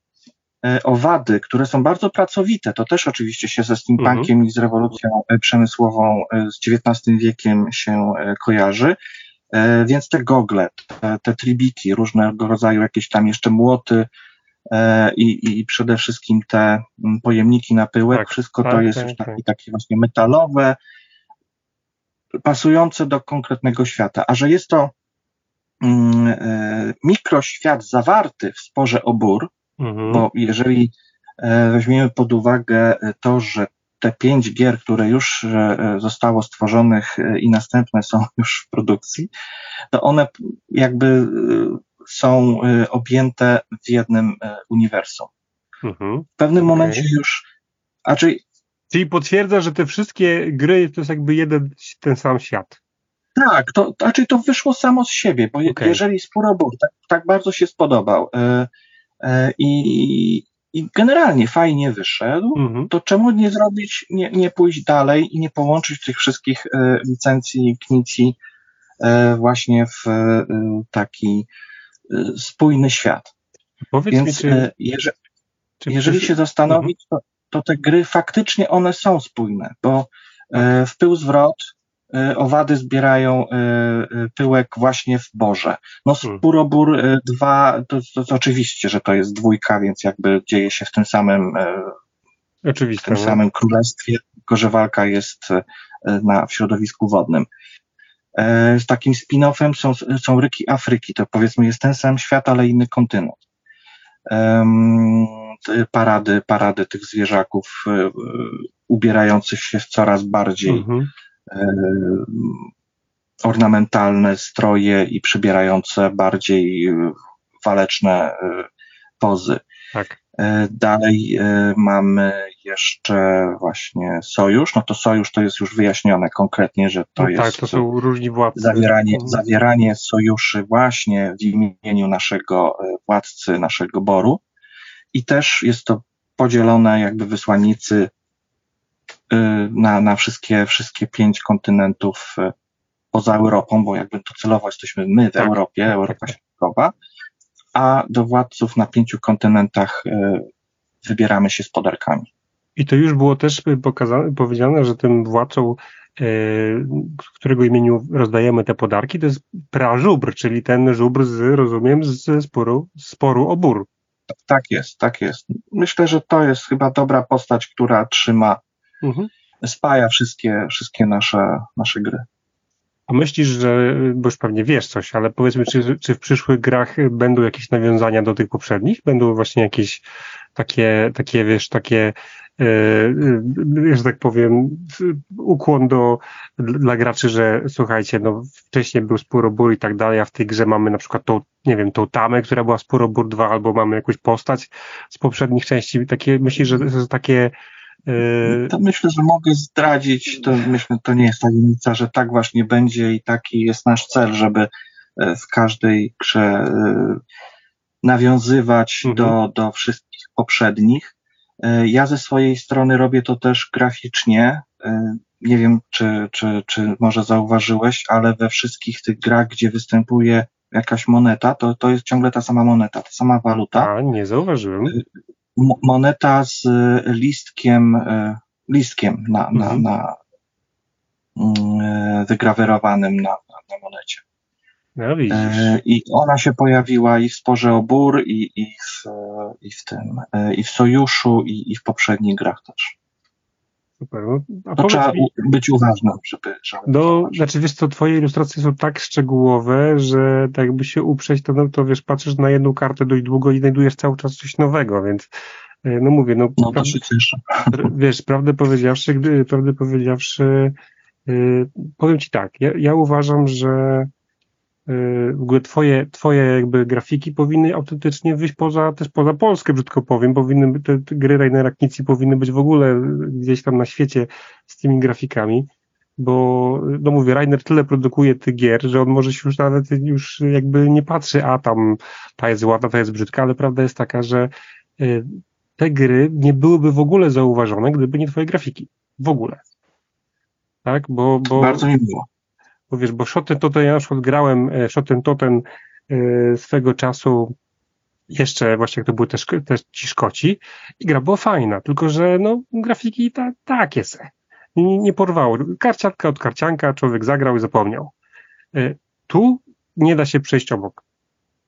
e, owady, które są bardzo pracowite, to też oczywiście się ze steampunkiem mhm. i z rewolucją e, przemysłową e, z XIX wiekiem się kojarzy, więc te gogle, te, te tribiki, różnego rodzaju jakieś tam jeszcze młoty e, i, i przede wszystkim te mm, pojemniki na pyłek, tak, wszystko tak, to jest tak, już takie, tak. takie właśnie metalowe, pasujące do konkretnego świata. A że jest to mm, e, mikroświat zawarty w sporze obór, mhm. bo jeżeli weźmiemy pod uwagę to, że te pięć gier, które już e, zostało stworzonych e, i następne są (laughs) już w produkcji, to one jakby e, są objęte w jednym uniwersum. Mhm. W pewnym okay. momencie już, a czyli Czyli potwierdza, że te wszystkie gry to jest jakby jeden ten sam świat. Tak, to znaczy to wyszło samo z siebie, bo okay. jeżeli Spurobór tak, tak bardzo się spodobał e, e, i, i generalnie fajnie wyszedł, mm-hmm. to czemu nie zrobić, nie, nie pójść dalej i nie połączyć tych wszystkich e, licencji Knici e, właśnie w e, taki e, spójny świat. Powiedz Więc mi, czy, jeżeli, czy jeżeli się zastanowić, mm-hmm. to, to te gry faktycznie one są spójne, bo w pył zwrot E, owady zbierają e, e, pyłek właśnie w borze. No hmm. Spurobór 2, to, to, to, oczywiście, że to jest dwójka, więc jakby dzieje się w tym samym Oczywiście, w tym no. samym królestwie, tylko że walka jest na, w środowisku wodnym. Z takim spin-offem są, są Ryki Afryki, to powiedzmy jest ten sam świat, ale inny kontynent. Parady, parady tych zwierzaków ubierających się w coraz bardziej mhm E, ornamentalne stroje i przybierające bardziej waleczne e, pozy. Tak. E, dalej mamy jeszcze właśnie sojusz. No to sojusz to jest już wyjaśnione konkretnie, że to no jest. Tak, to są różni władcy. Zawieranie, zawieranie sojuszy właśnie w imieniu naszego władcy, naszego boru. I też jest to podzielone jakby wysłannicy na, na wszystkie, wszystkie pięć kontynentów y, poza Europą, bo jakby to celowo jesteśmy my w tak. Europie, Europa Środkowa, a do władców na pięciu kontynentach y, wybieramy się z podarkami. I to już było też pokazane, powiedziane, że tym władcą, w którego imieniu rozdajemy te podarki, to jest prażubr, czyli ten żubr z, rozumiem, z sporu, sporu o bór. Tak jest, tak jest. Myślę, że to jest chyba dobra postać, która trzyma mhm. spaja wszystkie, wszystkie nasze, nasze gry. A myślisz, że, bo już pewnie wiesz coś, ale powiedzmy, czy, czy w przyszłych grach będą jakieś nawiązania do tych poprzednich? Będą właśnie jakieś takie, takie wiesz, takie, yy, że tak powiem, ukłon do, dla graczy, że słuchajcie, no wcześniej był Spurobur i tak dalej, a w tej grze mamy na przykład tą, nie wiem, tą tamę, która była Spurobur 2, albo mamy jakąś postać z poprzednich części. Takie, myślisz, że to są takie to myślę, że mogę zdradzić, to myślę, to nie jest tajemnica, że tak właśnie będzie i taki jest nasz cel, żeby e, w każdej grze e, nawiązywać mhm. do, do wszystkich poprzednich. E, ja ze swojej strony robię to też graficznie. Nie wiem, czy, czy, czy może zauważyłeś, ale we wszystkich tych grach, gdzie występuje jakaś moneta, to, to jest ciągle ta sama moneta, ta sama waluta. A, nie zauważyłem moneta z e, listkiem, e, listkiem na, na, mhm. na mm, e, wygrawerowanym na, na monecie. No. I ona się pojawiła i w Sporze o Bór, i, i, w, i w tym, i w Sojuszu, i, i w poprzednich grach też. Super. No, to trzeba mi... być uważnym, żeby... żeby no, znaczy wiesz co, twoje ilustracje są tak szczegółowe, że tak jakby się uprzeć, to, no, to wiesz, patrzysz na jedną kartę dość długo i znajdujesz cały czas coś nowego, więc e, no mówię, no... No cieszę. Wiesz, prawdę powiedziawszy, gdy, prawdę powiedziawszy, yy, powiem ci tak, ja, ja uważam, że w ogóle twoje, twoje jakby grafiki powinny autentycznie wyjść poza, też poza Polskę, brzydko powiem, powinny, te, te gry Rainera Knici powinny być w ogóle gdzieś tam na świecie z tymi grafikami, bo, no mówię, Rainer tyle produkuje tych gier, że on może się już nawet już jakby nie patrzy, a tam ta jest ładna, ta jest brzydka, ale prawda jest taka, że y, te gry nie byłyby w ogóle zauważone, gdyby nie twoje grafiki. W ogóle. Tak, bo, bo... Bardzo mi było bo wiesz, bo Shoten Toten, ja na przykład grałem e, Shoten Toten e, swego czasu jeszcze właśnie jak to były też, też ci Szkoci i gra była fajna, tylko że no grafiki ta, takie se. Nie, nie porwało. Karciatka od karcianka, człowiek zagrał i zapomniał. E, tu nie da się przejść obok.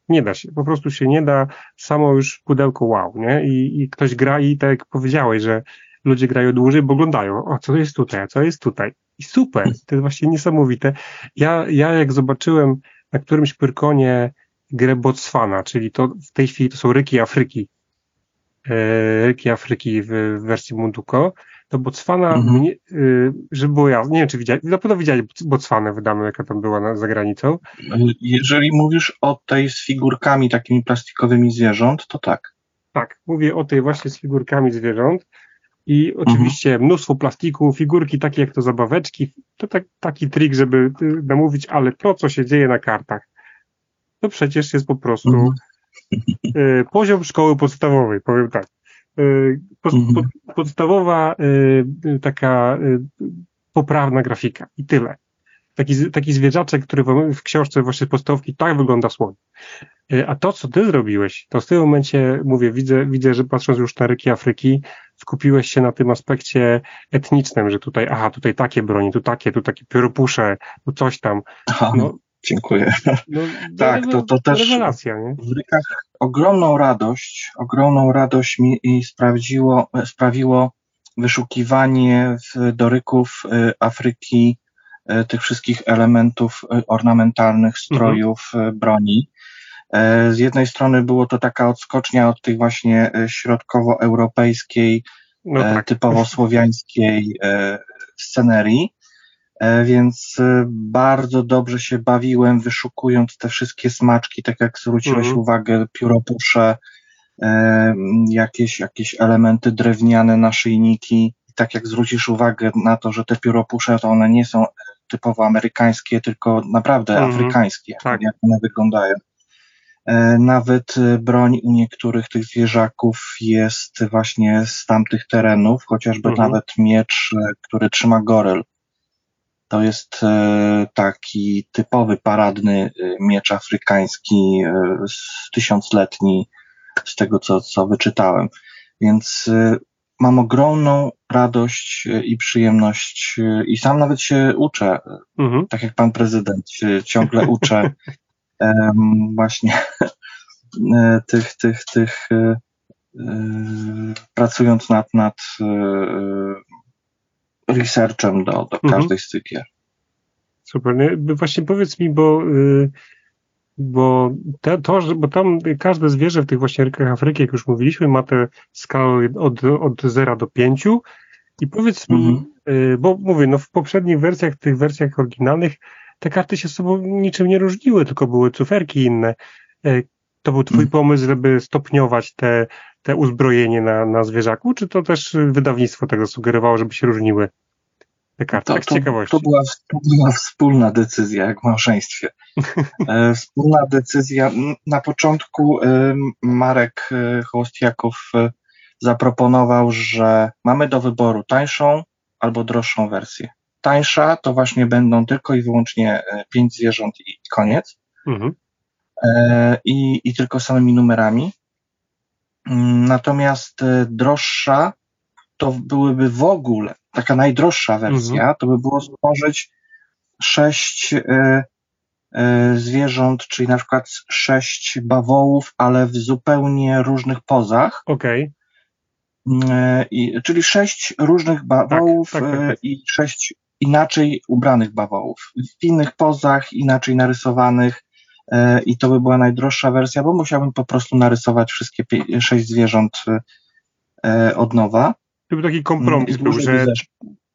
Nie da się, po prostu się nie da, samo już pudełko wow, nie? I, i ktoś gra i tak jak powiedziałeś, że ludzie grają dłużej, bo oglądają, o co jest tutaj, co jest tutaj. I super, to jest właśnie niesamowite. Ja, ja jak zobaczyłem na którymś Pyrkonie grę Botswana, czyli to w tej chwili to są ryki Afryki, e, ryki Afryki w, w wersji Munduko, to Botswana, Mhm. mnie, y, żeby było ja, nie wiem czy widziałeś, na pewno widziałeś Botswanę wydaną, jaka tam była na, za granicą. Jeżeli mówisz o tej z figurkami takimi plastikowymi zwierząt, to tak. Tak, mówię o tej właśnie z figurkami zwierząt i oczywiście mnóstwo plastiku, figurki takie jak to zabaweczki, to tak, taki trik, żeby y, namówić, ale to, co się dzieje na kartach, to przecież jest po prostu Mhm. y, poziom szkoły podstawowej, powiem tak. Y, po, Mhm. po, podstawowa y, taka poprawna grafika i tyle. Taki, taki zwierzaczek, który w, w książce właśnie podstawki tak wygląda słoń. A to, co ty zrobiłeś, to w tym momencie, mówię, widzę, widzę, że patrząc już na ryki Afryki, skupiłeś się na tym aspekcie etnicznym, że tutaj, aha, tutaj takie broni, tu takie, tu takie pióropusze, tu coś tam. Aha, No, dziękuję. (laughs) no, Tak, to- to też- Rewelacja, nie? W rykach ogromną radość, ogromną radość mi i sprawdziło, sprawiło wyszukiwanie w, do ryków y, Afryki y, tych wszystkich elementów y, ornamentalnych, strojów, y, broni. E, Z jednej strony było to taka odskocznia od tych właśnie y, środkowoeuropejskiej, No e, tak. typowo (laughs) słowiańskiej e, scenerii. E, Więc e, bardzo dobrze się bawiłem, wyszukując te wszystkie smaczki, tak jak zwróciłeś Mhm. uwagę, pióropusze, e, jakieś, jakieś elementy drewniane, naszyjniki. I tak jak zwrócisz uwagę na to, że te pióropusze to one nie są typowo amerykańskie, tylko naprawdę Mhm. afrykańskie, Tak. jak one wyglądają. E, Nawet e, broń u niektórych tych zwierzaków jest właśnie z tamtych terenów, chociażby Mhm. nawet miecz, e, który trzyma goryl. To jest taki typowy paradny miecz afrykański, tysiącletni, z tego co, co wyczytałem. Więc mam ogromną radość i przyjemność i sam nawet się uczę Mhm. tak jak pan prezydent, się ciągle uczę (laughs) właśnie (laughs) e, tych, tych, tych e, e, pracując nad, nad researchem do, do Mhm. każdej z tych gier. Super. By Właśnie powiedz mi, bo, y, bo, te, to, że, bo tam każde zwierzę w tych właśnie rykach Afryki, jak już mówiliśmy, ma tę skalę od, od 0 do 5. I powiedz mi, Mhm. y, bo mówię, no w poprzednich wersjach, tych wersjach oryginalnych, te karty się z sobą niczym nie różniły, tylko były cyferki inne. Y, To był twój Mhm. pomysł, żeby stopniować te, te uzbrojenie na, na zwierzaku, czy to też wydawnictwo tego sugerowało, żeby się różniły te karty? To, tak z to, ciekawości. to, była, to była wspólna decyzja, jak w małżeństwie. (laughs) E, Wspólna decyzja. Na początku e, Marek e, Hołostiaków e, zaproponował, że mamy do wyboru tańszą albo droższą wersję. Tańsza to właśnie będą tylko i wyłącznie e, pięć zwierząt i koniec. Mhm. e, i, i tylko samymi numerami. Mm, Natomiast e, droższa to byłyby w ogóle, taka najdroższa wersja, to by było stworzyć sześć e, e, zwierząt, czyli na przykład sześć bawołów, ale w zupełnie różnych pozach. Okej. E, I, czyli sześć różnych bawołów tak, tak, tak. i sześć inaczej ubranych bawołów. W innych pozach, inaczej narysowanych. e, I to by była najdroższa wersja, bo musiałbym po prostu narysować wszystkie sześć zwierząt e, od nowa. To był taki kompromis, był, dłużej by że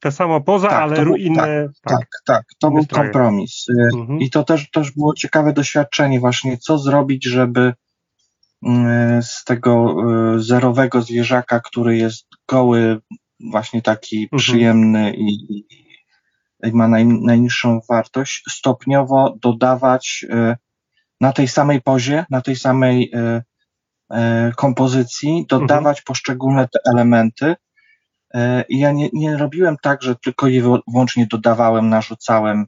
ta sama poza, Tak, ale to był- inne. Tak. Tak, tak, to Inne był stroje. kompromis. E, Mhm. I to też, też było ciekawe doświadczenie, właśnie co zrobić, żeby mm, z tego zerowego zwierzaka, który jest goły, właśnie taki Mhm. przyjemny i ma naj, najniższą wartość, stopniowo dodawać e, na tej samej pozie, na tej samej e, e, kompozycji, dodawać poszczególne te elementy. I ja nie, nie robiłem tak, że tylko i wyłącznie dodawałem, narzucałem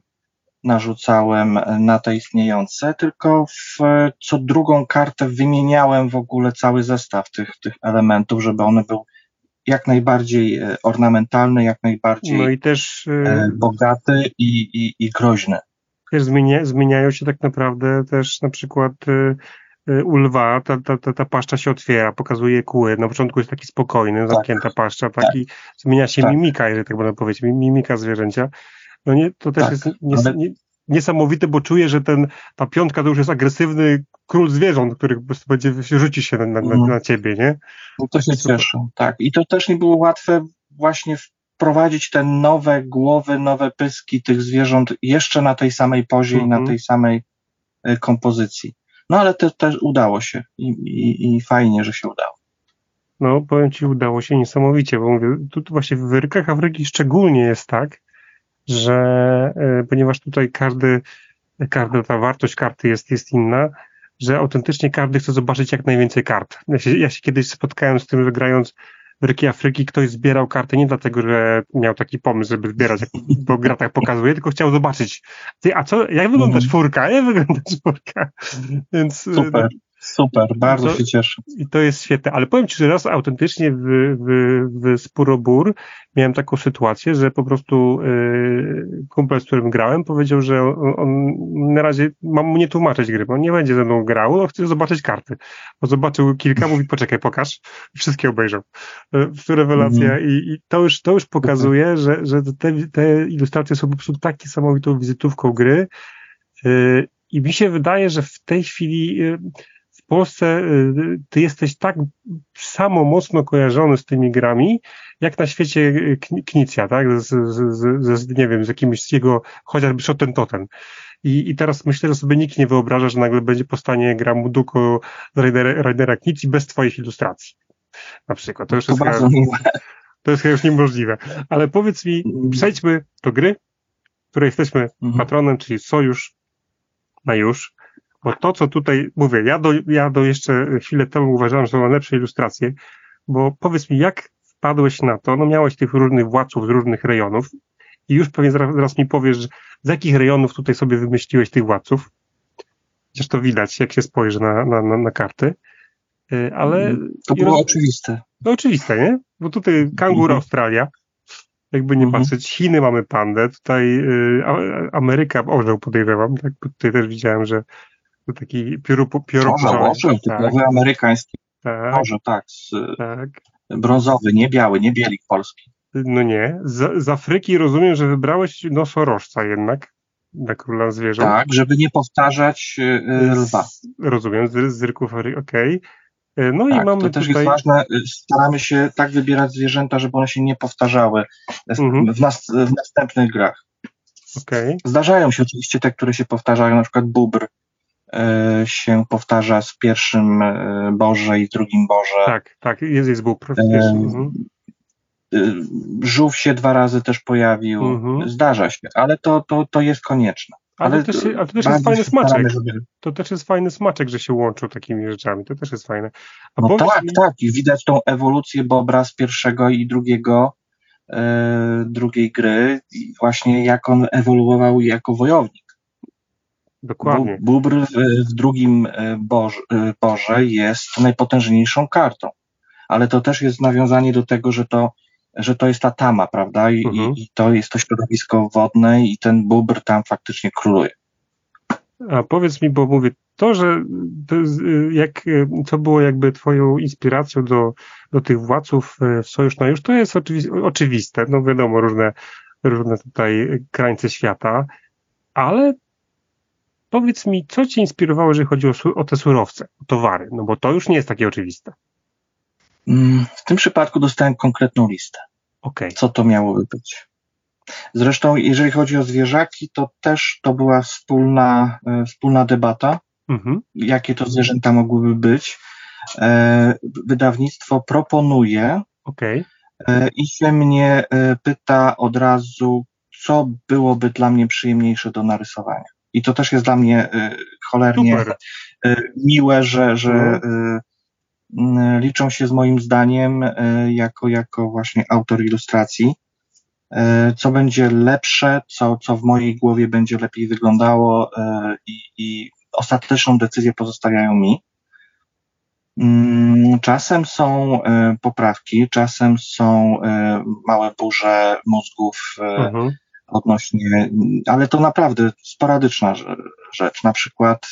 narzucałem na te istniejące, tylko w co drugą kartę wymieniałem w ogóle cały zestaw tych, tych elementów, żeby one były jak najbardziej e, ornamentalne, jak najbardziej No i też, e, e, bogate i, i, i groźne. też zmienia, zmieniają się tak naprawdę też na przykład e, e, u lwa, ta, ta, ta, ta paszcza się otwiera, pokazuje kły. Na początku jest taki spokojny, zamknięta paszcza, taki zmienia się tak. mimika, jeżeli tak można powiedzieć, mi- mimika zwierzęcia. No nie, to też Tak, jest ale- nie, niesamowite, bo czuję, że ten, ta piątka to już jest agresywny król zwierząt, który po prostu będzie rzuci się na, na, na, Mhm. na ciebie, nie? No to się Super. cieszę. Tak. I to też nie było łatwe właśnie wprowadzić te nowe głowy, nowe pyski tych zwierząt jeszcze na tej samej pozie i na Mhm. tej samej e, kompozycji. No ale to też udało się i, i, i fajnie, że się udało. No, powiem Ci, udało się niesamowicie, bo mówię, tu, tu właśnie w rykach Afryki szczególnie jest tak, że e, ponieważ tutaj każdy, każda ta wartość karty jest, jest inna, że autentycznie każdy chce zobaczyć jak najwięcej kart. Ja się, ja się kiedyś spotkałem z tym, że grając w ryki Afryki ktoś zbierał karty nie dlatego, że miał taki pomysł, żeby zbierać, jak- bo gra tak pokazuje, tylko chciał zobaczyć, ty, a co, jak wygląda Mhm. czwórka, jak wygląda czwórka. Więc e, Super, super, bardzo To- się cieszę. i to jest świetne, ale powiem Ci, że raz autentycznie w, w, w Spurobur miałem taką sytuację, że po prostu yy, kumpel, z którym grałem, powiedział, że on, on na razie mam mu nie tłumaczyć gry, bo on nie będzie ze mną grał, on chce zobaczyć karty. Bo zobaczył kilka, mówi poczekaj, pokaż. Wszystkie obejrzał. Yy, To rewelacja Mhm. i, i to już, to już pokazuje, że, że te, te ilustracje są po prostu tak niesamowitą wizytówką gry yy, i mi się wydaje, że w tej chwili w Polsce y, ty jesteś tak samo mocno kojarzony z tymi grami, jak na świecie y, Kni- Knicja, tak? Z, z, z, z, nie wiem, z jakimś z jego, chociażby Shoten Totem. I, I teraz myślę, że sobie nikt nie wyobraża, że nagle będzie powstanie gra Muduko Raidera, Raidera Knicji bez twoich ilustracji. Na przykład. To już To jest, bardzo miłe. to jest już niemożliwe. Ale powiedz mi, przejdźmy do gry, której jesteśmy Mhm. patronem, czyli Sojusz na już. Bo to, co tutaj mówię, ja do, ja do jeszcze chwilę temu uważałem, że są najlepsze ilustracje, bo powiedz mi, jak wpadłeś na to? No miałeś tych różnych władców z różnych rejonów i już pewnie zaraz, zaraz mi powiesz, z jakich rejonów tutaj sobie wymyśliłeś tych władców. Chociaż to widać, jak się spojrzy na, na, na, na karty. Y, Ale To i było roz- oczywiste. no oczywiste, nie? Bo tutaj kangur Mhm. Australia, jakby nie Mhm. patrzeć, Chiny mamy pandę, tutaj y, Ameryka orzeł podejrzewam, tak? Bo Tutaj też widziałem, że to taki pióru, pióro Orzeł, orzeł, tak, typowy amerykański tak, orzeł, tak, z, tak. brązowy, nie biały, nie bielik polski. No nie. Z, z Afryki rozumiem, że wybrałeś nosorożca jednak na króla zwierząt. Tak, żeby nie powtarzać y, lwa. Z, rozumiem, z, z rynków Afryki, okej. Y, No i Tak, mamy to też tutaj... jest ważne. y, Staramy się tak wybierać zwierzęta, żeby one się nie powtarzały Mhm. w, nas, w następnych grach. Okej, Zdarzają się oczywiście te, które się powtarzają, na przykład bubr y, się powtarza z pierwszym y, Boże i drugim Boże. tak, tak, jest, jest był Em, mhm. Żółw się dwa razy też pojawił. Mhm. Zdarza się, ale to, to, to jest konieczne. Ale, Ale to też, ale to też jest fajny staramy, smaczek. żeby- To też jest fajny smaczek, że się łączą takimi rzeczami. To też jest fajne. A No powiedz tak, tak. I widać tą ewolucję Bobra z pierwszego i drugiego, e, drugiej gry. I właśnie jak on ewoluował jako wojownik. Dokładnie. Bóbr w, drugim Boże, Boże jest najpotężniejszą kartą. Ale to też jest nawiązanie do tego, że to, że to jest ta tama, prawda? I, Mhm. i, to jest to środowisko wodne i ten bóbr tam faktycznie króluje. A powiedz mi, bo mówię, to, że to, y, jak, y, co było jakby twoją inspiracją do, do tych władców y, w Sojusz na już, to jest oczywi- oczywiste. No wiadomo, różne, różne tutaj krańce świata, ale powiedz mi, co cię inspirowało, jeżeli chodzi o, o te surowce, o towary? No bo to już nie jest takie oczywiste. Mm, W tym przypadku dostałem konkretną listę. Okej. co to miałoby być. Zresztą, jeżeli chodzi o zwierzaki, to też to była wspólna, e, wspólna debata, Mhm. jakie to zwierzęta mogłyby być. E, Wydawnictwo proponuje Okej. e, i się mnie pyta od razu, co byłoby dla mnie przyjemniejsze do narysowania. I to też jest dla mnie e, cholernie Super. e, miłe, że, że e, m, liczą się z moim zdaniem jako, jako właśnie autor ilustracji. Co będzie lepsze, co, co w mojej głowie będzie lepiej wyglądało i, i ostateczną decyzję pozostawiają mi. Mm, Czasem są poprawki, czasem są małe burze mózgów Mhm. Odnośnie, ale to naprawdę sporadyczna rze- rzecz. Na przykład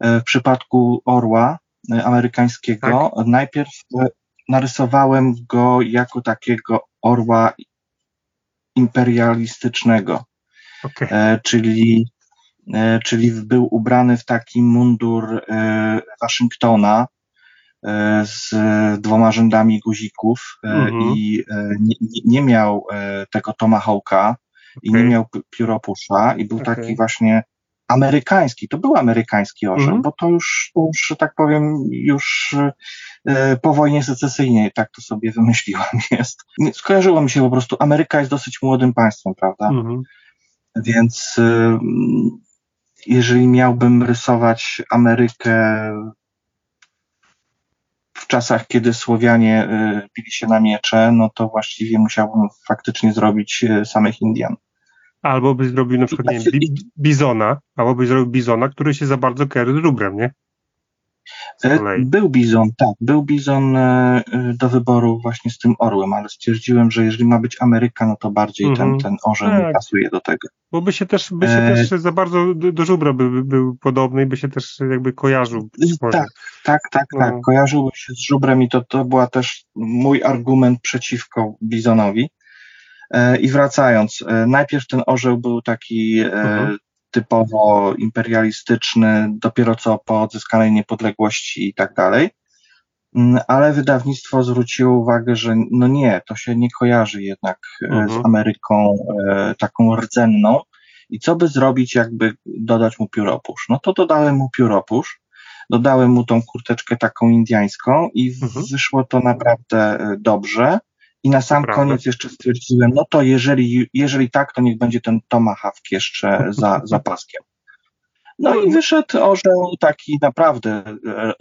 e, w przypadku orła e, amerykańskiego najpierw e, narysowałem go jako takiego orła imperialistycznego, e, czyli, czyli był ubrany w taki mundur Waszyngtona, z dwoma rzędami guzików mhm. i nie, nie miał tego tomahawka okay. i nie miał pióropusza i był okay. taki właśnie amerykański, to był amerykański orzeł, mhm. bo to już, już, że tak powiem, już po wojnie secesyjnej, tak to sobie wymyśliłam (laughs) jest. Skojarzyło mi się po prostu, Ameryka jest dosyć młodym państwem, prawda? Mhm. Więc jeżeli miałbym rysować Amerykę czasach, kiedy Słowianie y, bili się na miecze, no to właściwie musiałbym faktycznie zrobić y, samych Indian. Albo byś zrobił na przykład, nie wiem, bizona, albo byś zrobił bizona, który się za bardzo kojarzy z rubrem, nie? E, był bizon, tak, był bizon e, do wyboru właśnie z tym orłem, ale stwierdziłem, że jeżeli ma być Ameryka, no to bardziej ten, mhm. ten orzeł tak. pasuje do tego. Bo by się też, by się e... też za bardzo do, do żubra by, by, był podobny i by się też jakby kojarzył. Tak, tak, tak, no. tak. Kojarzyłby się z żubrem i to, to była też mój argument przeciwko bizonowi. E, I wracając, e, najpierw ten orzeł był taki mhm typowo imperialistyczny, dopiero co po odzyskanej niepodległości i tak dalej. Mm, ale wydawnictwo zwróciło uwagę, że no nie, to się nie kojarzy jednak e, mhm. z Ameryką e, taką rdzenną. I co by zrobić, jakby dodać mu pióropusz? No to dodałem mu pióropusz, dodałem mu tą kurteczkę taką indiańską i mhm. wyszło to naprawdę e, dobrze. I na sam Prawda. koniec jeszcze stwierdziłem, no to jeżeli, jeżeli tak, to niech będzie ten Tomahawk jeszcze za, za paskiem. No i wyszedł orzeł taki naprawdę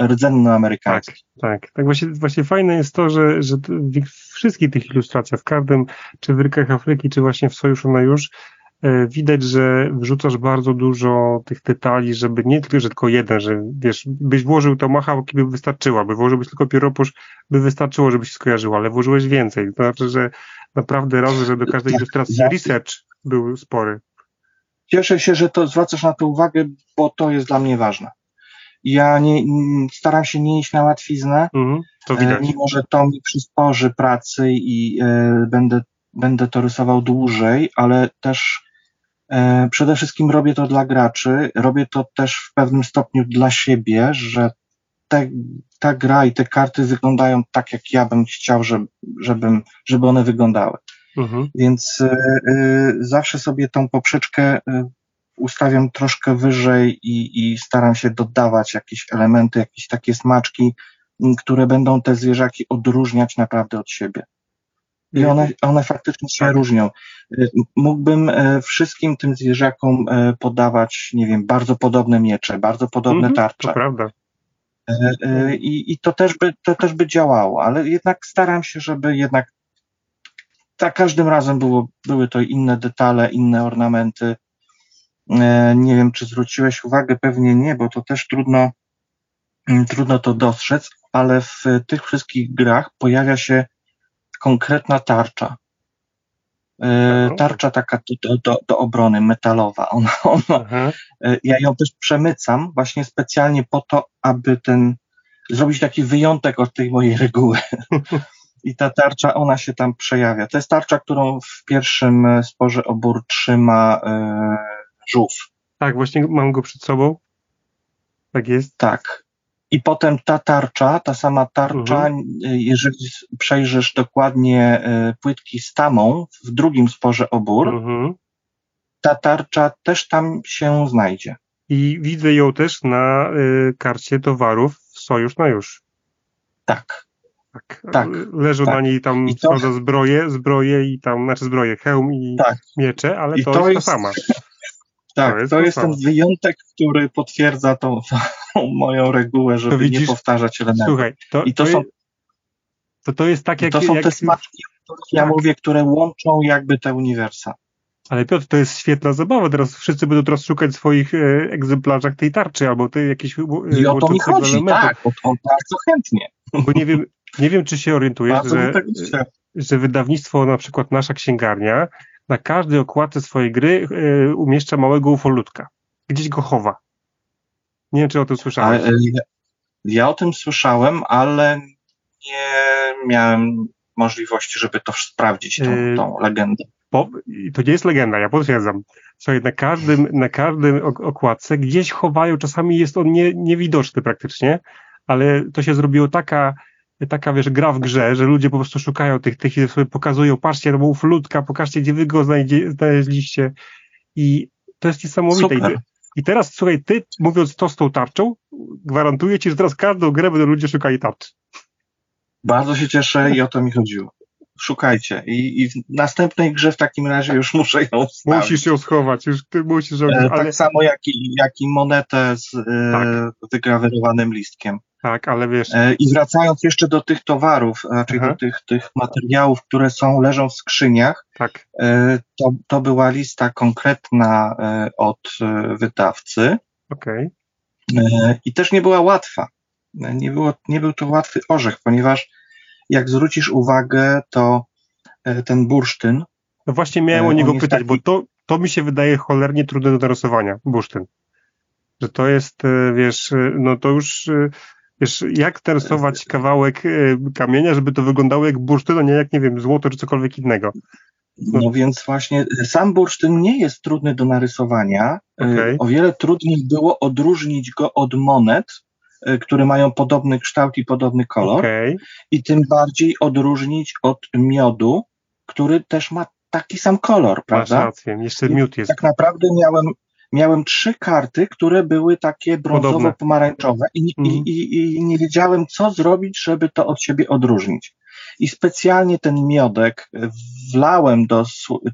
rdzenny amerykański. Tak, tak. tak właśnie, właśnie fajne jest to, że, że w wszystkich tych ilustracjach, w każdym, czy w Rykach Afryki, czy właśnie w Sojuszu na Już, E, widać, że wrzucasz bardzo dużo tych detali, żeby nie tylko, że tylko jeden, że wiesz, byś włożył to machałki by wystarczyło, by włożyłbyś tylko pióropusz, by wystarczyło, żeby się skojarzyło, ale włożyłeś więcej. To znaczy, że naprawdę razy, że do każdej ilustracji research był spory. Cieszę się, że to zwracasz na to uwagę, bo to jest dla mnie ważne. Ja nie, staram się nie iść na łatwiznę, mhm, to widać. E, mimo że to mi przysporzy pracy i e, będę, będę to rysował dłużej, ale też E, przede wszystkim robię to dla graczy, robię to też w pewnym stopniu dla siebie, że te, ta gra i te karty wyglądają tak, jak ja bym chciał, żeby, żebym, żeby one wyglądały. Mhm. Więc y, zawsze sobie tą poprzeczkę ustawiam troszkę wyżej i, i staram się dodawać jakieś elementy, jakieś takie smaczki, które będą te zwierzaki odróżniać naprawdę od siebie. I one, one faktycznie się różnią. Y, mógłbym e, wszystkim tym zwierzakom e, podawać, nie wiem, bardzo podobne miecze, bardzo podobne mhm, tarcze. To prawda. E, I, I to też by, to też by działało, ale jednak staram się, żeby jednak za każdym razem było, były to inne detale, inne ornamenty. Nie wiem, czy zwróciłeś uwagę, pewnie nie, bo to też trudno, mm, trudno to dostrzec, ale w tych wszystkich grach pojawia się konkretna tarcza. E, tarcza taka do, do, do obrony, metalowa. (laughs) Ona, ona, e, ja ją też przemycam właśnie specjalnie po to, aby ten, zrobić taki wyjątek od tej mojej reguły. (laughs) I ta tarcza, ona się tam przejawia. To jest tarcza, którą w pierwszym sporze obór trzyma e, żółw. Tak, właśnie mam go przed sobą. Tak jest. Tak. I potem ta tarcza, ta sama tarcza, mhm. jeżeli przejrzysz dokładnie y, płytki z tamą w drugim sporze obór, mhm. ta tarcza też tam się znajdzie. I widzę ją też na y, karcie towarów Sojusz na Już. Tak. Tak. tak Leżą tak. na niej tam to... zbroje, zbroje i tam, znaczy zbroje, hełm i tak. miecze, ale to, to, jest ta sama. Tak, to jest, to jest ten wyjątek, który potwierdza tą, tą (laughs) moją regułę, żeby widzisz, nie powtarzać elementów. Słuchaj, to, I to, to są to, to jest tak jak... To są jak, te smaczki, o których tak. ja mówię, które łączą jakby te uniwersa. Ale Piotr, to jest świetna zabawa. Teraz wszyscy będą teraz szukać w swoich e, egzemplarzach tej tarczy albo tej jakiejś e, I o to mi chodzi, elementów. tak, o to bardzo chętnie. Bo nie wiem, nie wiem czy się orientujesz, że, że wydawnictwo, na przykład nasza księgarnia, na każdej okładce swojej gry y, umieszcza małego ufolutka. Gdzieś go chowa. Nie wiem, czy o tym słyszałeś. Ale, ja, ja o tym słyszałem, ale nie miałem możliwości, żeby to sprawdzić, tą, y, tą legendę. Po, to nie jest legenda, ja potwierdzam. Słuchaj, na każdym, na każdym okładce gdzieś chowają, czasami jest on nie, niewidoczny praktycznie, ale to się zrobiło taka, taka wiesz, gra w grze, że ludzie po prostu szukają tych, tych i sobie pokazują, patrzcie, to był flutka, pokażcie, gdzie wy go znajdzie, znaleźliście i to jest niesamowite. I, I teraz, słuchaj, ty mówiąc to z tą tarczą, gwarantuję ci, że teraz każdą grę będą ludzie szukali tarczy. Bardzo się cieszę i o to mi chodziło szukajcie. I, I, w następnej grze w takim razie już muszę ją stawić. Musisz ją schować, już ty musisz. E, ale... Tak samo jak i, jak i monetę z e, tak. wygrawerowanym listkiem. Tak, ale wiesz... E, I wracając jeszcze do tych towarów, raczej do tych, tych materiałów, które są, leżą w skrzyniach, tak. E, to, to była lista konkretna od wydawcy. Okej. Okay. I też nie była łatwa. Nie, było, nie był to łatwy orzech, ponieważ jak zwrócisz uwagę, to ten bursztyn. No właśnie miałem o niego pytać, taki... bo to, to mi się wydaje cholernie trudne do narysowania, bursztyn. Że to jest, wiesz, no to już, wiesz, jak narysować kawałek kamienia, żeby to wyglądało jak bursztyn, a nie jak, nie wiem, złoto czy cokolwiek innego. No, no więc właśnie sam bursztyn nie jest trudny do narysowania. Okay. O wiele trudniej było odróżnić go od monet, Y, które mają podobny kształt i podobny kolor. Okay. I tym bardziej odróżnić od miodu, który też ma taki sam kolor, prawda? Masz rację, jeszcze miód jest. Tak naprawdę miałem, miałem trzy karty, które były takie brązowo-pomarańczowe i, mm. i, mhm. i, i nie wiedziałem, co zrobić, żeby to od siebie odróżnić. I specjalnie ten miodek wlałem do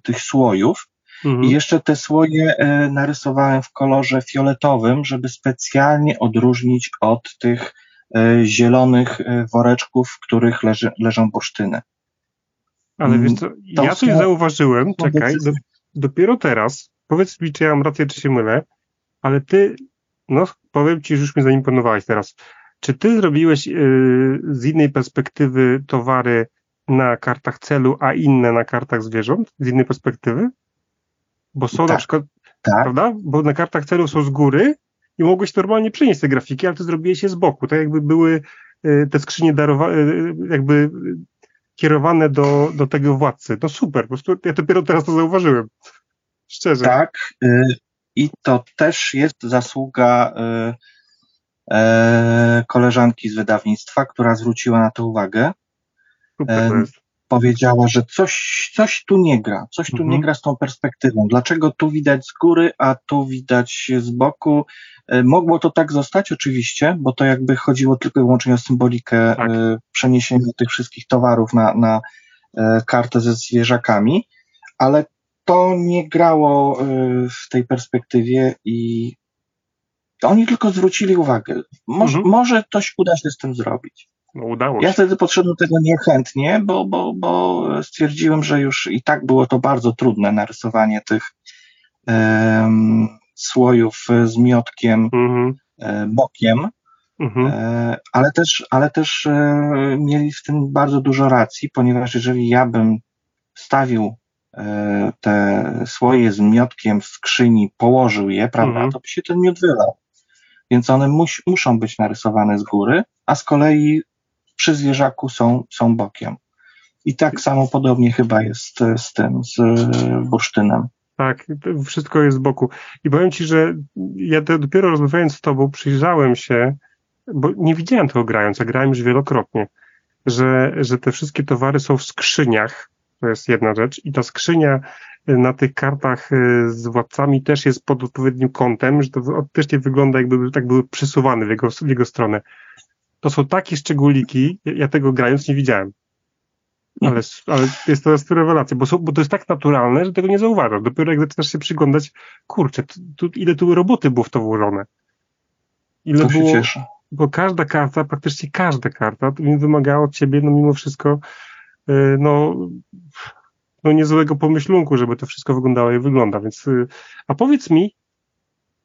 tych słojów, Mhm. I jeszcze te słoje e, narysowałem w kolorze fioletowym, żeby specjalnie odróżnić od tych e, zielonych e, woreczków, w których leży, leżą bursztyny. Ale wiesz co, ja coś zauważyłem, czekaj, do, dopiero teraz, powiedz mi, czy ja mam rację, czy się mylę, ale ty, no powiem ci, że już mnie zaimponowałeś teraz. Czy ty zrobiłeś yy, z innej perspektywy towary na kartach celu, a inne na kartach zwierząt? Z innej perspektywy? Bo są tak, na przykład, tak. prawda? Bo na kartach celów są z góry i mogłeś normalnie przenieść te grafiki, ale ty zrobiłeś je z boku, tak jakby były y, te skrzynie darowane, y, jakby kierowane do, do tego władcy. No super, po prostu ja dopiero teraz to zauważyłem. Szczerze. Tak. Y, I to też jest zasługa koleżanki z wydawnictwa, która zwróciła na to uwagę. Super powiedziała, że coś, coś tu nie gra, coś tu mhm. nie gra z tą perspektywą. Dlaczego tu widać z góry, a tu widać z boku? Mogło to tak zostać oczywiście, bo to jakby chodziło tylko i wyłącznie o symbolikę tak. Przeniesienia tych wszystkich towarów na, na kartę ze zwierzakami, ale to nie grało w tej perspektywie i oni tylko zwrócili uwagę. Może, mhm. może coś uda się z tym zrobić. No, udało się. Ja wtedy podszedłem tego niechętnie, bo, bo, bo stwierdziłem, że już i tak było to bardzo trudne narysowanie tych um, słojów z miotkiem mhm. e, bokiem, mhm. e, ale też, ale też e, mieli w tym bardzo dużo racji, ponieważ jeżeli ja bym stawił te słoje z miotkiem w skrzyni, położył je, prawda, mhm. to by się ten miód wylał. Więc one mus, muszą być narysowane z góry, a z kolei przy zwierzaku są, są bokiem. I tak samo podobnie chyba jest z tym, z bursztynem. Tak, wszystko jest z boku. I powiem Ci, że ja dopiero rozmawiając z Tobą przyjrzałem się, bo nie widziałem tego grając, a grałem już wielokrotnie, że, że te wszystkie towary są w skrzyniach, to jest jedna rzecz, i ta skrzynia na tych kartach y, z władcami też jest pod odpowiednim kątem, że to też nie wygląda jakby tak były przysuwane w jego, w jego stronę to są takie szczególiki, ja tego grając nie widziałem. Ale, ale jest to jest rewelacja, bo, są, bo to jest tak naturalne, że tego nie zauważasz. Dopiero jak zaczynasz się przyglądać, kurczę, tu, ile tu roboty było w to włożone. Ile to było, cieszę. Bo każda karta, praktycznie każda karta, wymagała od ciebie, no mimo wszystko, no, no niezłego pomyślunku, żeby to wszystko wyglądało jak wygląda. Więc, yy, a powiedz mi,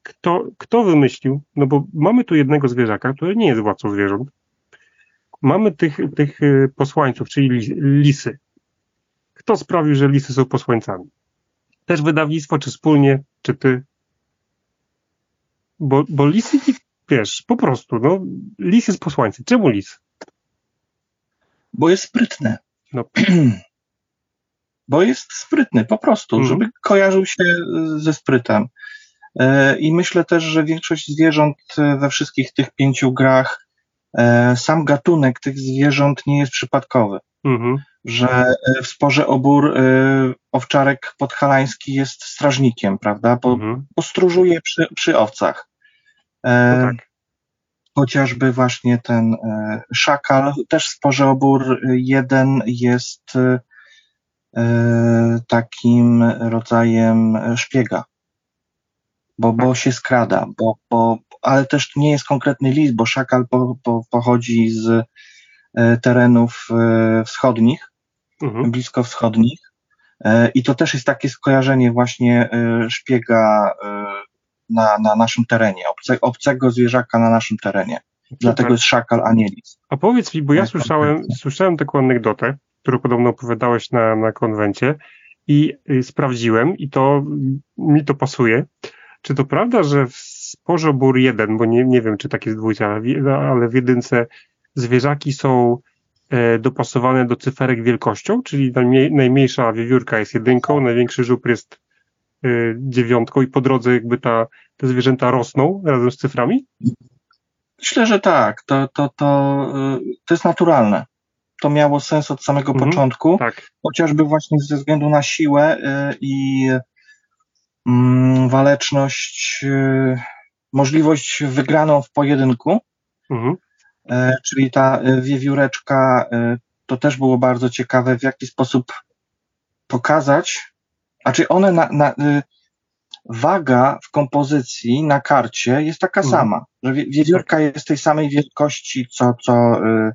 kto, kto wymyślił, no bo mamy tu jednego zwierzaka, który nie jest władcą zwierząt. Mamy tych, tych y, posłańców, czyli lisy. Kto sprawił, że lisy są posłańcami? Też wydawnictwo, czy wspólnie, czy ty? Bo, bo lisy, wiesz, po prostu, no, lis jest posłańcem. Czemu lis? Bo jest sprytny. No. (clears throat) Bo jest sprytny, po prostu, mhm. żeby kojarzył się ze sprytem. E, I myślę też, że większość zwierząt we wszystkich tych pięciu grach e, sam gatunek tych zwierząt nie jest przypadkowy. Mhm. Że e, w sporze obór e, owczarek podhalański jest strażnikiem, prawda? Bo, Mhm. bo stróżuje przy, przy owcach. E, No tak. Chociażby właśnie ten e, szakal, też w sporze obór jeden jest e, e, takim rodzajem szpiega, bo, bo się skrada, bo, bo, ale też nie jest konkretny list, bo szakal po, po, pochodzi z e, terenów e, wschodnich, Mhm. blisko wschodnich. E, i to też jest takie skojarzenie właśnie e, szpiega e, na, na naszym terenie, obce, obcego zwierzaka na naszym terenie. Dlatego jest szakal, a nie lis. A powiedz mi, bo ja Tak, słyszałem, konkretnie. słyszałem taką anegdotę, którą podobno opowiadałeś na, na konwencie i y, sprawdziłem i to mi to pasuje. Czy to prawda, że w sporze bór 1, bo nie, nie wiem, czy tak jest dwójce, ale w, ale w jedynce zwierzaki są e, dopasowane do cyferek wielkością, czyli najmniej, najmniejsza wiewiórka jest jedynką, największy żubr jest dziewiątką i po drodze jakby ta, te zwierzęta rosną razem z cyframi? Myślę, że tak. To, to, to, y, to jest naturalne. To miało sens od samego Mhm. początku, Tak. chociażby właśnie ze względu na siłę y, i mm, waleczność, y, możliwość wygraną w pojedynku. Mhm. E, czyli ta wiewióreczka, to też było bardzo ciekawe, w jaki sposób pokazać, a czy one na, na, y, waga w kompozycji na karcie jest taka Mhm. sama, że wie- wiewiórka jest tej samej wielkości co, co y,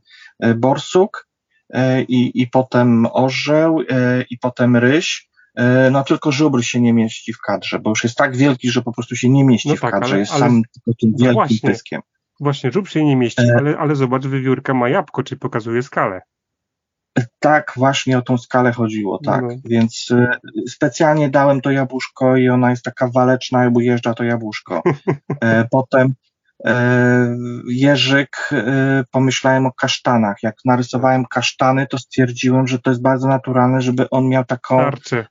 y, borsuk y, i, i potem orzeł y, i potem ryś, y, no tylko żubr się nie mieści w kadrze, bo już jest tak wielki, że po prostu się nie mieści No w tak, kadrze, ale- jest ale- sam tylko tym no wielkim właśnie. pyskiem. Właśnie, żub się nie mieści, E. ale, ale zobacz, wiewiórka ma jabłko, czy pokazuje skalę. Tak, właśnie o tą skalę chodziło, tak. No. Więc y, specjalnie dałem to jabłuszko i ona jest taka waleczna, jakby jeżdża to jabłuszko. (laughs) E, potem e, Jerzyk, e, pomyślałem o kasztanach. Jak narysowałem kasztany, to stwierdziłem, że to jest bardzo naturalne, żeby on miał taką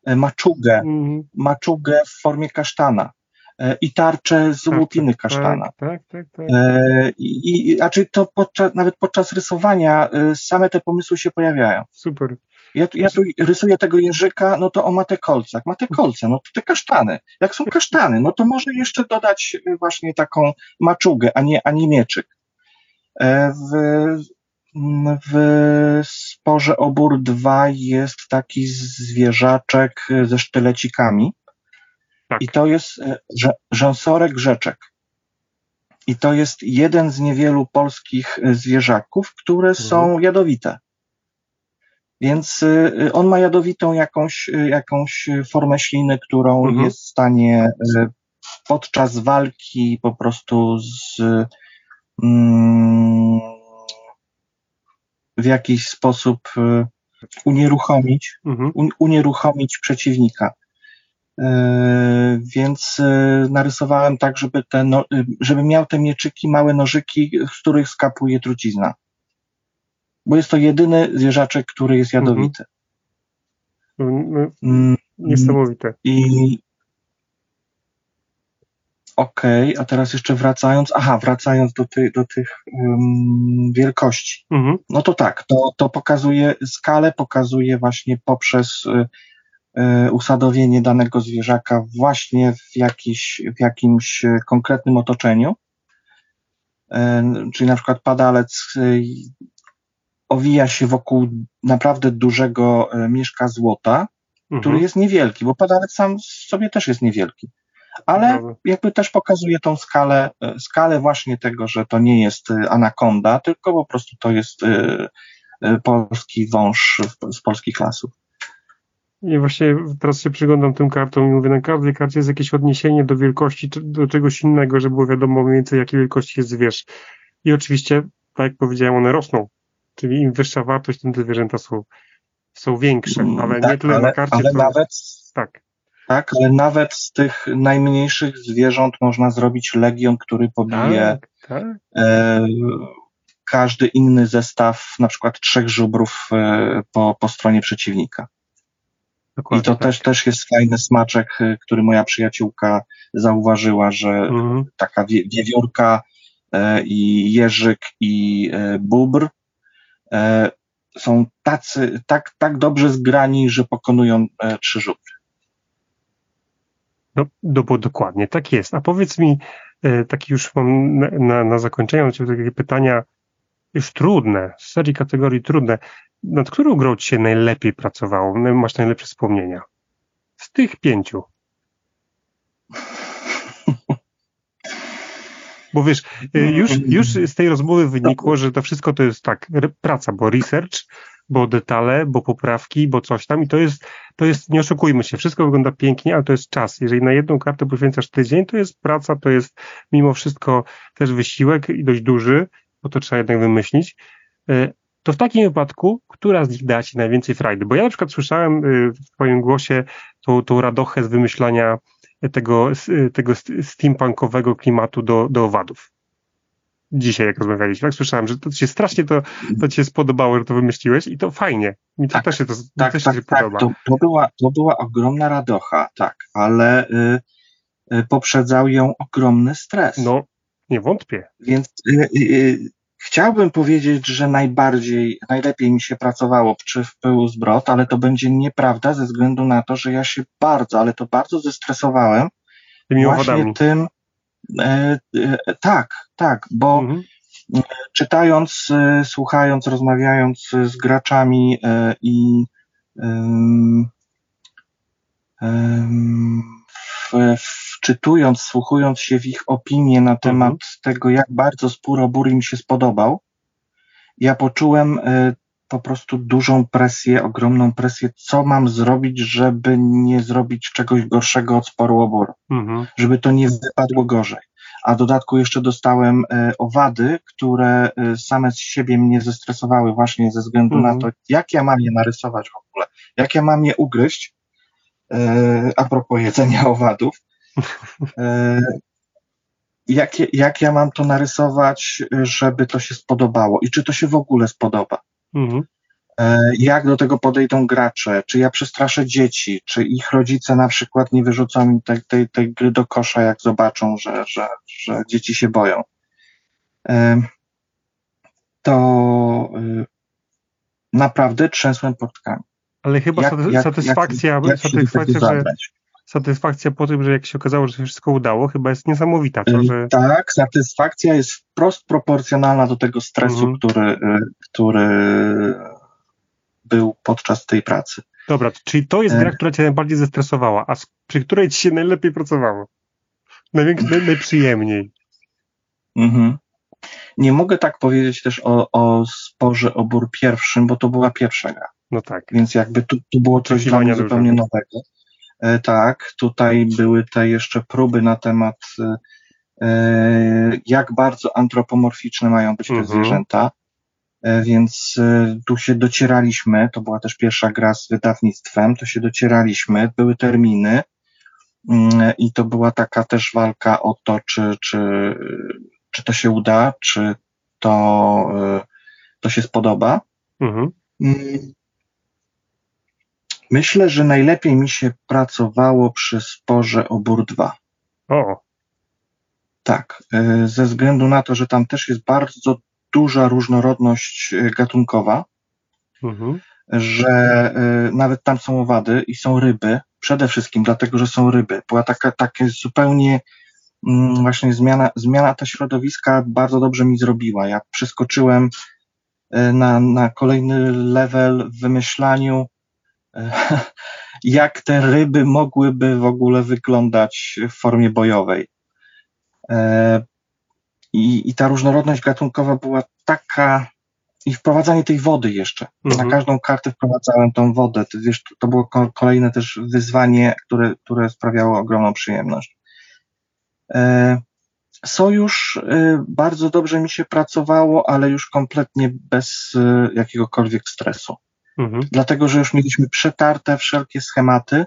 e, maczugę, Mhm. maczugę w formie kasztana i tarczę z Tarcze. łupiny kasztana. Tak, tak, tak. tak. E, I, i, znaczy to podczas, nawet podczas rysowania e, same te pomysły się pojawiają. Super. Ja, tu- ja tu rysuję tego jeżyka, no to o ma te kolce. Jak ma te kolce, no to te kasztany. Jak są kasztany, no to może jeszcze dodać właśnie taką maczugę, a nie, a nie mieczyk. E, W, w sporze obór 2 jest taki zwierzaczek ze sztylecikami. Tak. I to jest e, rzęsorek rzeczek. I to jest jeden z niewielu polskich e, zwierzaków, które są jadowite. Więc y, on ma jadowitą jakąś, jakąś formę śliny, którą Mhm. jest w stanie podczas walki po prostu z, mm, w jakiś sposób unieruchomić, Mhm. un- unieruchomić przeciwnika. E, Więc e, narysowałem tak, żeby, te no, y, żeby miał te mieczyki, małe nożyki, z których skapuje trucizna. Bo jest to jedyny zwierzaczek, który jest jadowity. No, no, Mm, Niesamowite. I okej, a teraz jeszcze wracając, aha, wracając do, ty, do tych um, wielkości. Mhm. No to tak, to, to pokazuje skalę, pokazuje właśnie poprzez y, usadowienie danego zwierzaka właśnie w, jakiś, w jakimś konkretnym otoczeniu. Y, Czyli na przykład padalec y, owija się wokół naprawdę dużego mieszka złota, który Mhm. jest niewielki, bo padalec sam sobie też jest niewielki. Ale jakby też pokazuje tą skalę, e, skalę właśnie tego, że to nie jest e, anakonda, tylko po prostu to jest e, e, polski wąż z polskich lasów. I właśnie teraz się przyglądam tym kartom i mówię, na każdej karcie jest jakieś odniesienie do wielkości, czy do czegoś innego, żeby było wiadomo mniej więcej jakiej wielkości jest zwierz. I oczywiście, tak jak powiedziałem, one rosną. Czyli im wyższa wartość, tym te zwierzęta są, są większe, ale nie tak, tyle ale, na karcie, ale nawet, Tak, tak, ale nawet z tych najmniejszych zwierząt można zrobić legion, który pobije tak, tak. e, każdy inny zestaw, na przykład trzech żubrów e, po, po stronie przeciwnika. Dokładnie, I to tak. też, też jest fajny smaczek, e, który moja przyjaciółka zauważyła, że Mhm. taka wie, wiewiórka i Jerzyk i Bubr są tacy, tak, tak dobrze zgrani, że pokonują trzy rzuty. No, dokładnie, tak jest. A powiedz mi, taki już mam na, na, na zakończenie takie pytania już trudne, z serii kategorii trudne. Nad którą grą ci się najlepiej pracowało? Masz najlepsze wspomnienia? Z tych pięciu. Bo wiesz, y, już, już z tej rozmowy wynikło, że to wszystko to jest tak, praca, bo research, bo detale, bo poprawki, bo coś tam i to jest, to jest, nie oszukujmy się, wszystko wygląda pięknie, ale to jest czas. Jeżeli na jedną kartę poświęcasz tydzień, to jest praca, to jest mimo wszystko też wysiłek i dość duży, bo to trzeba jednak wymyślić. Y, to w takim wypadku, która z nich da Ci najwięcej frajdy? Bo ja na przykład słyszałem y, w Twoim głosie tą, tą radochę z wymyślania tego, tego steampunkowego klimatu do, do owadów. Dzisiaj, jak rozmawialiśmy, tak słyszałem, że to ci się strasznie to, to ci się spodobało, że to wymyśliłeś i to fajnie. Mi to tak, też się to tak, też tak, się tak, podoba. To, to, była, to była ogromna radocha, tak, ale y, y, poprzedzał ją ogromny stres. No, nie wątpię. Więc y, y, y Chciałbym powiedzieć, że najbardziej, najlepiej mi się pracowało przy wpływu zbrod, ale to będzie nieprawda ze względu na to, że ja się bardzo, ale to bardzo zestresowałem Tymi właśnie tym, e, e, tak, tak, bo mhm. czytając, e, słuchając, rozmawiając z graczami e, i w, w wczytując, słuchując się w ich opinie na temat mhm. tego, jak bardzo spór o Buri mi się spodobał, ja poczułem y, po prostu dużą presję, ogromną presję, co mam zrobić, żeby nie zrobić czegoś gorszego od sporu o Bór, mhm. żeby to nie wypadło gorzej. A w dodatku jeszcze dostałem y, owady, które y, same z siebie mnie zestresowały właśnie ze względu mhm. na to, jak ja mam je narysować w ogóle, jak ja mam je ugryźć, a propos jedzenia owadów, (laughs) jak, jak ja mam to narysować, żeby to się spodobało i czy to się w ogóle spodoba. Mhm. E, jak do tego podejdą gracze, czy ja przestraszę dzieci, czy ich rodzice na przykład nie wyrzucą mi tej, tej, tej gry do kosza, jak zobaczą, że, że, że dzieci się boją. E, to naprawdę trzęsłem portkami. Ale chyba jak, satysfakcja, jak, jak, satysfakcja że, satysfakcja po tym, że jak się okazało, że się wszystko udało, chyba jest niesamowita. To, że... Tak, satysfakcja jest wprost proporcjonalna do tego stresu, mhm. który, y, który był podczas tej pracy. Dobra, czyli to jest gra, która cię najbardziej zestresowała, a przy której ci się najlepiej pracowało? Największy, naj, najprzyjemniej. Mhm. Nie mogę tak powiedzieć też o, o sporze obór pierwszym, bo to była pierwsza gra. No tak. Więc jakby tu, tu było coś dla mnie zupełnie nowego. E, tak, tutaj były te jeszcze próby na temat, e, e, jak bardzo antropomorficzne mają być te mhm. zwierzęta. Więc tu się docieraliśmy, to była też pierwsza gra z wydawnictwem, to się docieraliśmy, były terminy mm, i to była taka też walka o to, czy, czy, czy to się uda, czy to, to się spodoba. Mhm. Myślę, że najlepiej mi się pracowało przy sporze o BUR 2. O. Tak, e, ze względu na to, że tam też jest bardzo duża różnorodność e, gatunkowa, mhm. że e, nawet tam są owady i są ryby, przede wszystkim dlatego, że są ryby. Była taka, taka zupełnie mm, właśnie zmiana, zmiana ta środowiska bardzo dobrze mi zrobiła. Ja przeskoczyłem na, na kolejny level w wymyślaniu (laughs) jak te ryby mogłyby w ogóle wyglądać w formie bojowej. E, I, i ta różnorodność gatunkowa była taka, i wprowadzanie tej wody jeszcze. Mhm. Na każdą kartę wprowadzałem tą wodę. To, wiesz, to było kolejne też wyzwanie, które, które sprawiało ogromną przyjemność. E, sojusz e, bardzo dobrze mi się pracowało, ale już kompletnie bez jakiegokolwiek stresu. Mhm. Dlatego, że już mieliśmy przetarte wszelkie schematy.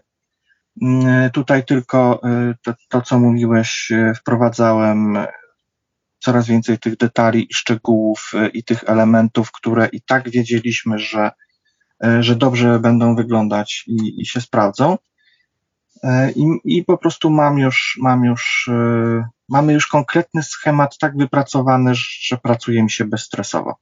Mm, tutaj tylko y, to, to, co mówiłeś, y, wprowadzałem coraz więcej tych detali i szczegółów y, i tych elementów, które i tak wiedzieliśmy, że, że dobrze będą wyglądać i, i się sprawdzą. I, I po prostu mam już, mam już, mamy już konkretny schemat tak wypracowany, że pracuje mi się bezstresowo.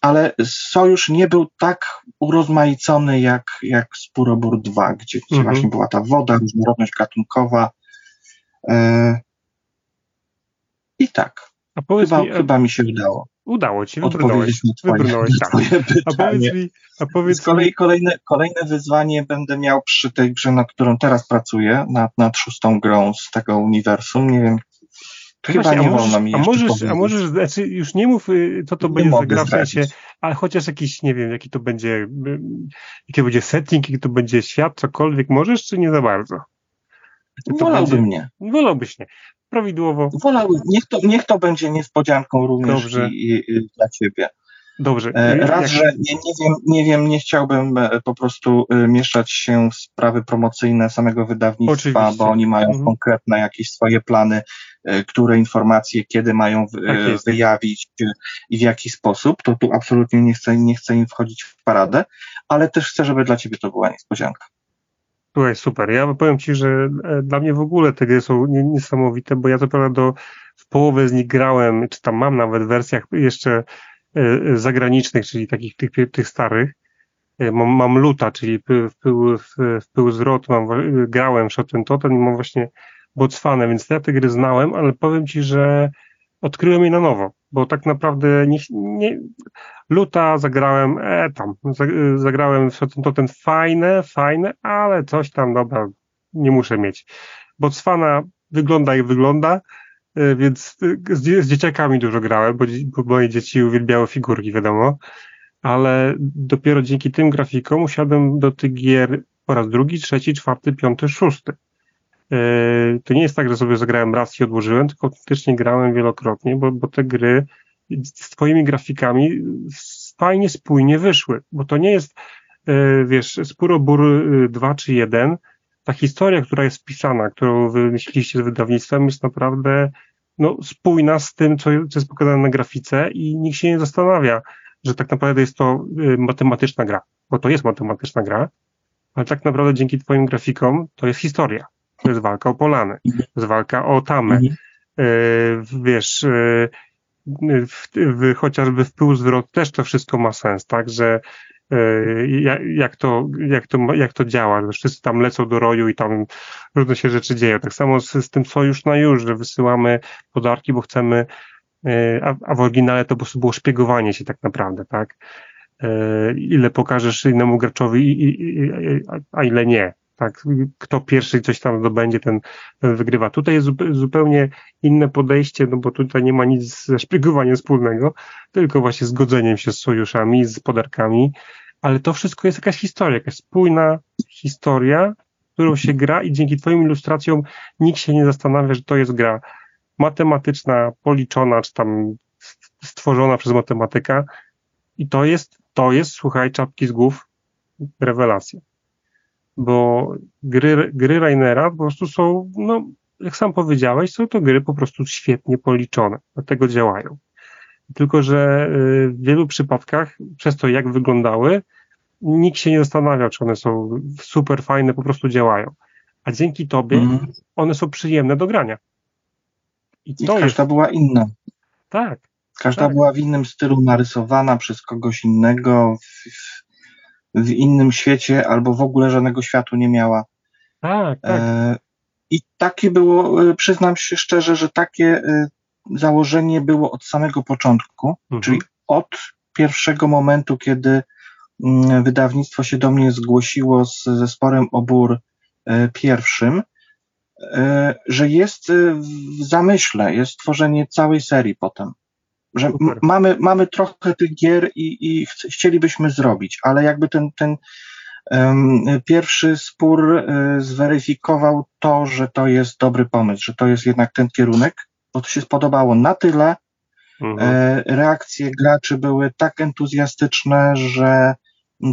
Ale sojusz nie był tak urozmaicony jak, jak Spurobór 2, gdzie, gdzie mhm. właśnie była ta woda, różnorodność gatunkowa. E, I tak. Chyba, mi, chyba mi się udało. Udało ci, wybrnąłeś. wybrnąłeś tak. A powiedz mi, a powiedz Z kolei kolejne, kolejne wyzwanie będę miał przy tej grze, nad którą teraz pracuję, nad, nad szóstą grą z tego uniwersum. Nie wiem, Chyba Właśnie, nie wolno mi a możesz, a możesz, znaczy już nie mów, y, co to nie będzie za gra w sensie, ale chociaż jakiś, nie wiem, jaki to będzie, y, jaki to będzie setting, jaki to będzie świat, cokolwiek możesz, czy nie za bardzo? Wolałbym nie. Wolałbyś nie prawidłowo. Wolałbym, niech to, niech to będzie niespodzianką również Dobrze. I, i, dla ciebie. Dobrze. E, raz, Jak... że nie, nie, wiem, nie wiem, nie chciałbym e, po prostu e, mieszać się w sprawy promocyjne samego wydawnictwa, Oczywiście. bo oni mają mhm. konkretne jakieś swoje plany, które informacje, kiedy mają tak wyjawić i w jaki sposób. To tu absolutnie nie chcę, nie chcę im wchodzić w paradę, ale też chcę, żeby dla ciebie to była niespodzianka. Słuchaj, super. Ja powiem Ci, że e, dla mnie w ogóle te gry są niesamowite, bo ja to prawda do, w połowę z nich grałem, czy tam mam nawet w wersjach jeszcze e, e, zagranicznych, czyli takich tych, tych starych. Mam, mam luta, czyli w pył, w, w pył zwrot, mam, grałem w Shoten Totem i mam właśnie Botswanę, więc ja te gry znałem, ale powiem Ci, że odkryłem je na nowo, bo tak naprawdę nie, nie luta zagrałem, e, tam, zagrałem to ten fajne, fajne, ale coś tam, dobra, nie muszę mieć. Botswana wygląda jak wygląda, e, więc e, z, z dzieciakami dużo grałem, bo, bo moje dzieci uwielbiały figurki, wiadomo, ale dopiero dzięki tym grafikom usiadłem do tych gier po raz drugi, trzeci, czwarty, piąty, szósty. Yy, to nie jest tak, że sobie zagrałem raz i odłożyłem, tylko faktycznie grałem wielokrotnie, bo, bo te gry z twoimi grafikami fajnie, spójnie wyszły, bo to nie jest, wiesz, Spurobur 2 yy, czy 1, ta historia, która jest pisana, którą wymyśliliście z wydawnictwem jest naprawdę no, spójna z tym, co, co jest pokazane na grafice i nikt się nie zastanawia, że tak naprawdę jest to matematyczna gra, bo to jest matematyczna gra, ale tak naprawdę dzięki twoim grafikom to jest historia to jest walka o Polany, to jest walka o Tamę. Mhm. E, wiesz, e, w, w, chociażby w pył zwrot też to wszystko ma sens, tak, że jak to, jak to, jak to działa, że wszyscy tam lecą do roju i tam różne się rzeczy dzieją. Tak samo z, z tym sojusz na już, że wysyłamy podarki, bo chcemy, a, a w oryginale to po prostu było szpiegowanie się tak naprawdę, tak? Ile pokażesz innemu graczowi, a ile nie tak, kto pierwszy coś tam zdobędzie, ten, ten wygrywa. Tutaj jest zupełnie inne podejście, no bo tutaj nie ma nic ze szpiegowaniem wspólnego, tylko właśnie zgodzeniem się z sojuszami, z podarkami, ale to wszystko jest jakaś historia, jakaś spójna historia, którą się gra i dzięki twoim ilustracjom nikt się nie zastanawia, że to jest gra matematyczna, policzona, czy tam stworzona przez matematyka. I to jest, to jest, słuchaj, czapki z głów, rewelacja bo gry, gry Rainera po prostu są, no, jak sam powiedziałeś, są to gry po prostu świetnie policzone, dlatego działają. Tylko, że y, w wielu przypadkach, przez to jak wyglądały, nikt się nie zastanawia, czy one są super fajne, po prostu działają. A dzięki tobie mm. one są przyjemne do grania. I, I każda jest... była inna. Tak. Każda tak. była w innym stylu narysowana przez kogoś innego, w, w innym świecie albo w ogóle żadnego światu nie miała. Tak, tak. E, I takie było, e, przyznam się szczerze, że takie e, założenie było od samego początku, mhm. czyli od pierwszego momentu, kiedy mm, wydawnictwo się do mnie zgłosiło z zespołem obór pierwszym, że jest w zamyśle, jest tworzenie całej serii potem że mamy, mamy trochę tych gier i, i chcielibyśmy zrobić, ale jakby ten, ten um, pierwszy spór um, zweryfikował to, że to jest dobry pomysł, że to jest jednak ten kierunek, bo to się spodobało na tyle, mhm. e, reakcje graczy były tak entuzjastyczne, że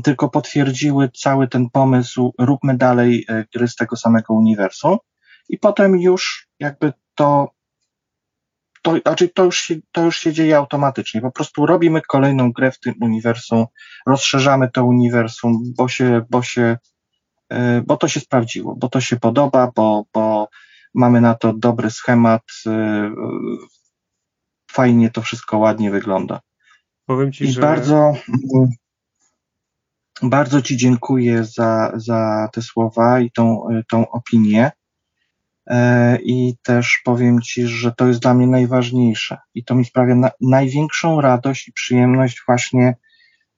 tylko potwierdziły cały ten pomysł, róbmy dalej e, gry z tego samego uniwersum i potem już jakby to to, znaczy to, już się, to już się dzieje automatycznie. Po prostu robimy kolejną grę w tym uniwersum, rozszerzamy to uniwersum, bo się, bo się e, bo to się sprawdziło, bo to się podoba, bo, bo mamy na to dobry schemat, e, fajnie to wszystko ładnie wygląda. Powiem Ci, I że... bardzo, bardzo Ci dziękuję za, za te słowa i tą, tą opinię. E, I też powiem Ci, że to jest dla mnie najważniejsze i to mi sprawia na, największą radość i przyjemność właśnie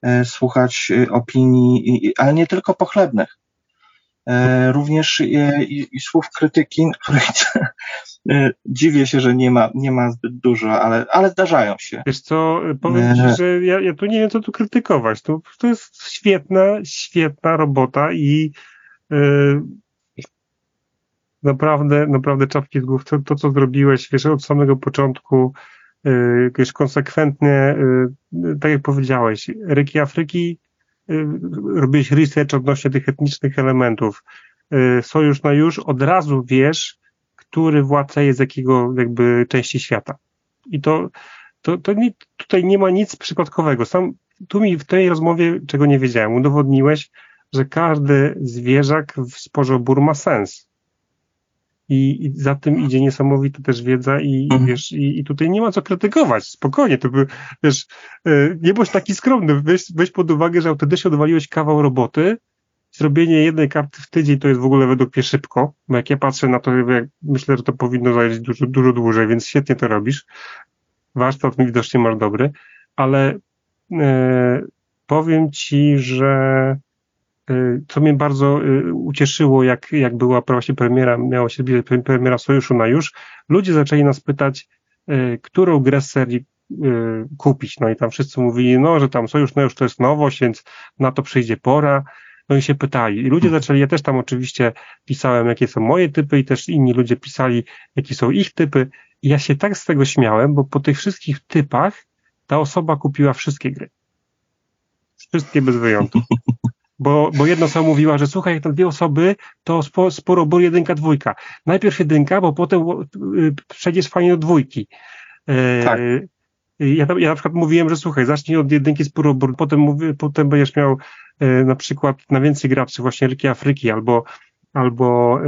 e, słuchać e, opinii, ale nie tylko pochlebnych, również i, i, i, słów krytyki, których (laughs) dziwię się, że nie ma, nie ma zbyt dużo, ale, ale zdarzają się. Wiesz co, powiem Ci, że ja, ja tu nie wiem, co tu krytykować. To, to jest świetna, świetna robota i yy naprawdę, naprawdę czapki z głów. To, to co zrobiłeś, wiesz, od samego początku, yy, wiesz, konsekwentnie, yy, tak jak powiedziałeś, Ryki Afryki, yy, robiłeś research odnośnie tych etnicznych elementów. Yy, sojusz na już, od razu wiesz, który władca jest z jakiego jakby części świata. I to, to, to nie, tutaj nie ma nic przypadkowego. Sam tu mi w tej rozmowie, czego nie wiedziałem, udowodniłeś, że każdy zwierzak w sporze bur ma sens i, i za tym idzie niesamowita też wiedza i, mhm. wiesz, i, i, tutaj nie ma co krytykować, spokojnie, to by, wiesz, e, nie bądź taki skromny, weź, weź pod uwagę, że autentycznie odwaliłeś kawał roboty, zrobienie jednej karty w tydzień to jest w ogóle według mnie szybko, bo jak ja patrzę na to, myślę, że to powinno zająć dużo, dużo dłużej, więc świetnie to robisz. Warsztat widocznie masz dobry, ale e, powiem ci, że co mnie bardzo y, ucieszyło, jak, jak była właśnie premiera, miała się premiera Sojuszu na już, ludzie zaczęli nas pytać, y, którą grę z serii kupić. No i tam wszyscy mówili, no, że tam Sojusz na już to jest nowość, więc na to przyjdzie pora. No i się pytali. I ludzie hmm. zaczęli, ja też tam oczywiście pisałem, jakie są moje typy i też inni ludzie pisali, jakie są ich typy. I ja się tak z tego śmiałem, bo po tych wszystkich typach ta osoba kupiła wszystkie gry. Wszystkie bez wyjątku. (laughs) Bo, bo jedna osoba mówiła, że słuchaj, jak tam dwie osoby, to spo, sporo było jedynka, dwójka. Najpierw jedynka, bo potem y, przejdziesz fajnie do dwójki. E, tak. Ja, ja na przykład mówiłem, że słuchaj, zacznij od jedynki z Purobur, potem, mówię, potem będziesz miał e, na przykład na więcej graczy, właśnie Wielki Afryki, albo, albo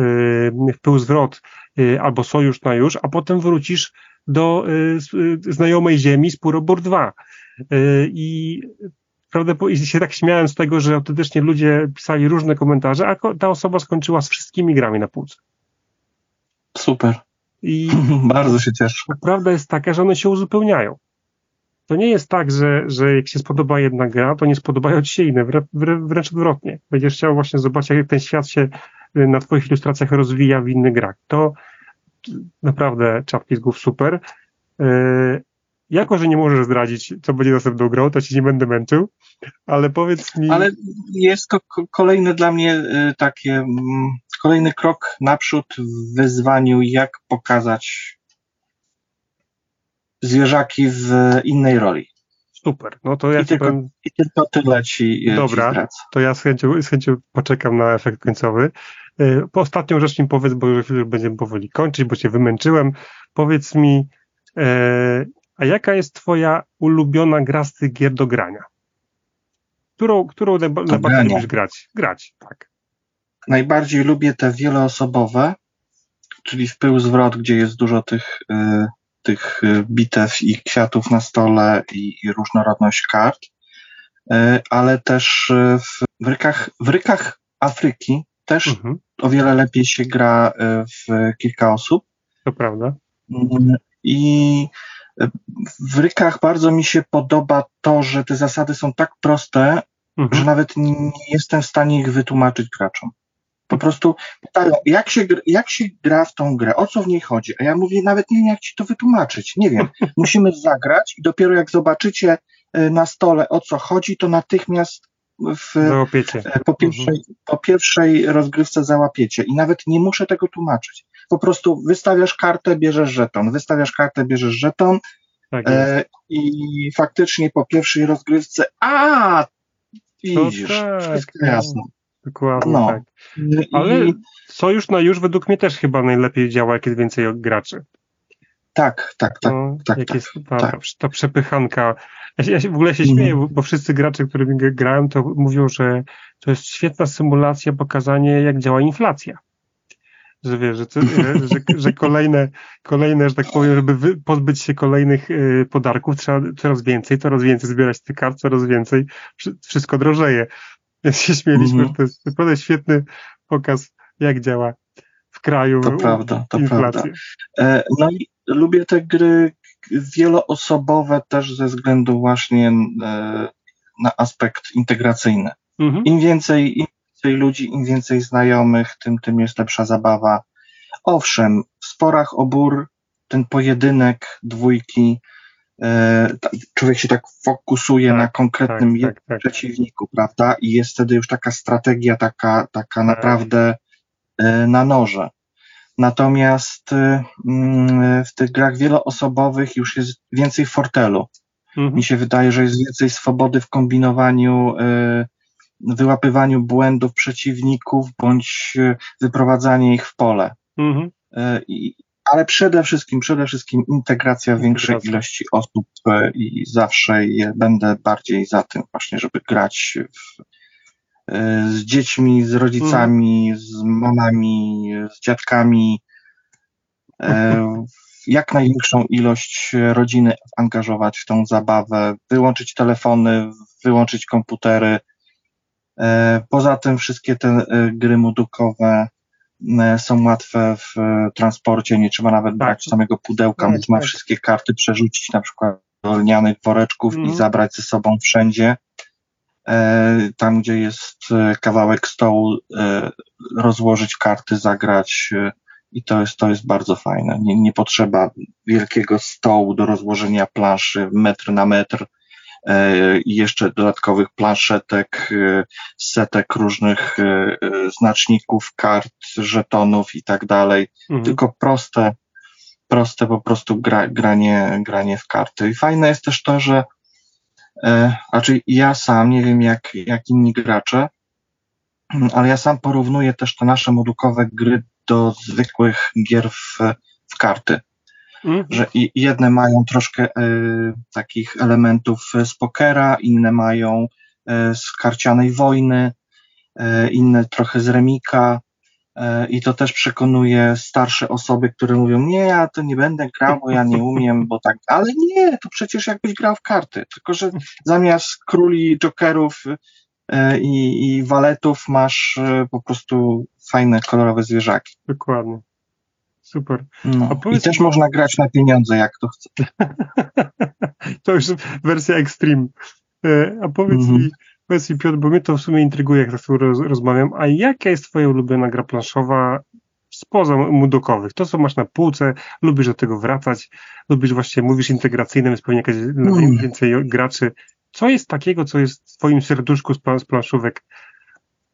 e, Wpływ Zwrot, e, albo Sojusz na już, a potem wrócisz do e, znajomej ziemi z Purobur 2. E, I prawda, i się tak śmiałem z tego, że autentycznie ludzie pisali różne komentarze, a ta osoba skończyła z wszystkimi grami na półce. Super. I (laughs) bardzo się cieszę. Prawda jest taka, że one się uzupełniają. To nie jest tak, że, że jak się spodoba jedna gra, to nie spodobają ci się inne, wręcz odwrotnie. Będziesz chciał właśnie zobaczyć, jak ten świat się y, na twoich ilustracjach rozwija w innych grach. To naprawdę czapki z głów super. Y, jako, że nie możesz zdradzić, co będzie następną grą, to ci nie będę męczył, ale powiedz mi... Ale jest to kolejny dla mnie y, takie, mm, kolejny krok naprzód w wyzwaniu, jak pokazać zwierzaki w innej roli. Super, no to ja I, tylko, powiem... I tylko tyle ci y, Dobra, ci to ja z chęcią, z chęcią poczekam na efekt końcowy. Y, po ostatnią rzecz mi powiedz, bo już będziemy powoli kończyć, bo cię wymęczyłem. Powiedz mi, a jaka jest twoja ulubiona gra z tych gier do grania? Którą, którą najbardziej lubisz grać? Grać, tak. Najbardziej lubię te wieloosobowe, czyli w pył zwrot, gdzie jest dużo tych, y, tych y, bitew i kwiatów na stole i, i różnorodność kart, y, ale też y, w, rykach, w rykach Afryki też mhm. o wiele lepiej się gra y, w kilka osób. To prawda. Mm, I w rykach bardzo mi się podoba to, że te zasady są tak proste, mhm. że nawet nie jestem w stanie ich wytłumaczyć graczom. Po prostu pytają, jak się, jak się gra w tą grę, o co w niej chodzi? A ja mówię, nawet nie wiem, jak ci to wytłumaczyć. Nie wiem. (laughs) Musimy zagrać i dopiero jak zobaczycie e, na stole, o co chodzi, to natychmiast w, e, po, pierwszej, mhm. po pierwszej rozgrywce załapiecie. I nawet nie muszę tego tłumaczyć po prostu wystawiasz kartę, bierzesz żeton, wystawiasz kartę, bierzesz żeton tak e, i faktycznie po pierwszej rozgrywce a widzisz, tak, wszystko no, jasno. Dokładnie no. tak. Ale sojusz na już według mnie też chyba najlepiej działa, jak jest więcej graczy. Tak, tak, tak. No, tak, jak tak, jest ta, tak. ta przepychanka. Ja, się, ja się w ogóle się mhm. śmieję, bo wszyscy gracze, którymi grałem, to mówią, że to jest świetna symulacja, pokazanie, jak działa inflacja że wiesz, że, (laughs) że, że, że, kolejne, kolejne, że tak powiem, żeby pozbyć się kolejnych y, podarków, trzeba coraz więcej, coraz więcej zbierać tych kart, coraz więcej, wszystko drożeje. (laughs) Więc się śmieliśmy, mm że to jest naprawdę świetny pokaz, jak działa w kraju to prawda, to inflacja. Prawda. E, no i lubię te gry wieloosobowe też ze względu właśnie e, na aspekt integracyjny. -hmm. Im więcej, im więcej ludzi, im więcej znajomych, tym, tym jest lepsza zabawa. Owszem, w sporach obór ten pojedynek dwójki, e, człowiek się tak fokusuje tak, na konkretnym tak, tak, tak, przeciwniku, prawda? I jest wtedy już taka strategia, taka, taka tak. naprawdę e, na noże. Natomiast e, mm, w tych grach wieloosobowych już jest więcej fortelu. Mhm. Mi się wydaje, że jest więcej swobody w kombinowaniu wyłapywaniu błędów przeciwników bądź e, wyprowadzanie ich w pole. Mhm. I, ale przede wszystkim, przede wszystkim integracja większej ilości osób i zawsze będę bardziej za tym właśnie, żeby grać w, z dziećmi, z rodzicami, z mamami, z dziadkami, jak największą ilość rodziny angażować w tą zabawę, wyłączyć telefony, wyłączyć komputery, E, poza tym wszystkie te e, gry modukowe e, są łatwe w transporcie, nie trzeba nawet tak. brać samego pudełka, tak, można tak. wszystkie karty przerzucić na przykład do lnianych woreczków i mhm. zabrać ze sobą wszędzie. Tam, gdzie jest kawałek stołu, rozłożyć karty, zagrać i to jest, to jest bardzo fajne. Nie, nie potrzeba wielkiego stołu do rozłożenia planszy metr na metr E, i jeszcze dodatkowych planszetek, e, setek różnych e, znaczników, kart, żetonów i tak dalej. Mhm. Tylko proste, proste po prostu gra, granie, granie w karty. I fajne jest też to, że znaczy ja sam, nie wiem jak, jak inni gracze, ale ja sam porównuję też te nasze modukowe gry do zwykłych gier w, w karty. Mhm. Że jedne mają troszkę e, takich elementów z pokera, inne mają e, z karcianej wojny, e, inne trochę z remika. E, I to też przekonuje starsze osoby, które mówią, nie, ja to nie będę grał, bo ja nie umiem, bo tak, ale nie, to przecież jakbyś grał w karty, tylko że zamiast króli, jokerów e, i, i waletów masz e, po prostu fajne, kolorowe zwierzaki. Dokładnie. Super. No. I też mi... można grać na pieniądze, jak to chce. (laughs) to już wersja extreme. A powiedz mm -hmm. mi, powiedz mi Piotr, bo mnie to w sumie intryguje, jak tu roz, rozmawiam, a jaka jest twoja ulubiona gra planszowa spoza mudokowych? To, co masz na półce, lubisz do tego wracać, lubisz właśnie, mówisz integracyjne, więc pewnie jakaś mm. więcej graczy. Co jest takiego, co jest w twoim serduszku z, plan, z planszówek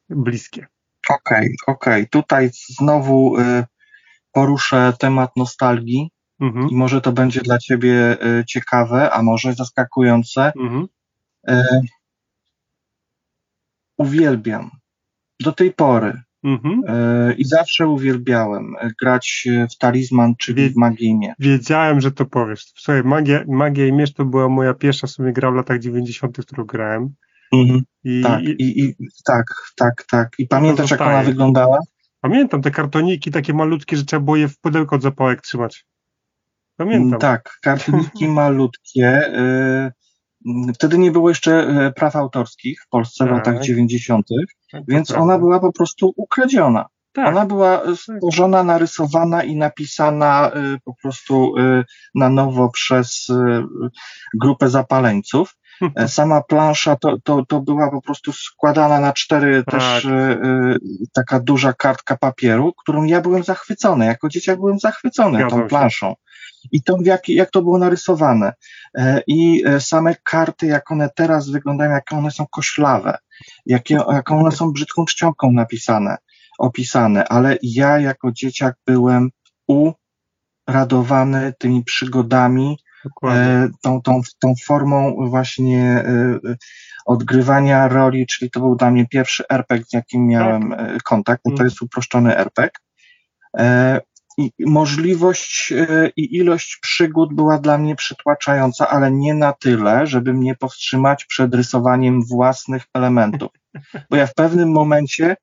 bliskie? Okej, okay, okej. Okay. Tutaj znowu... Y poruszę temat nostalgii mhm. i może to będzie dla ciebie e, ciekawe, a może zaskakujące. Mhm. E, uwielbiam do tej pory mhm. e, i zawsze uwielbiałem grać w Talizman, czyli Wie, w Magię Wiedziałem, że to powiesz. Słuchaj, Magia, Magia i Miecz to była moja pierwsza w sumie gra w latach 90., którą grałem. Mhm. I, tak, i, i, tak, tak, tak. I pamiętasz, jak ona wyglądała? Pamiętam te kartoniki takie malutkie, że trzeba było je w pudełko od zapałek trzymać. Pamiętam. Mm, tak, kartoniki (laughs) malutkie. Y, wtedy nie było jeszcze y, praw autorskich w Polsce tak. w latach 90., tak, więc prawda. ona była po prostu ukradziona. Tak. Ona była stworzona, narysowana i napisana y, po prostu na nowo przez grupę zapaleńców. E, sama plansza to, to, to była po prostu składana na cztery tak. też taka duża kartka papieru, którą ja byłem zachwycony. Jako dzieciak byłem zachwycony ja tą planszą. I to, jak, jak to było narysowane. I same karty, jak one teraz wyglądają, jak one są koślawe, jakie, jak one są brzydką czcionką napisane, opisane. Ale ja jako dzieciak byłem uradowany tymi przygodami, E, tą, tą, tą formą właśnie e, odgrywania roli, czyli to był dla mnie pierwszy RPG, z jakim miałem tak. E, kontakt, to mhm. jest uproszczony RPG. I możliwość e, i ilość przygód była dla mnie przytłaczająca, ale nie na tyle, żeby mnie powstrzymać przed rysowaniem własnych elementów. Bo ja w pewnym momencie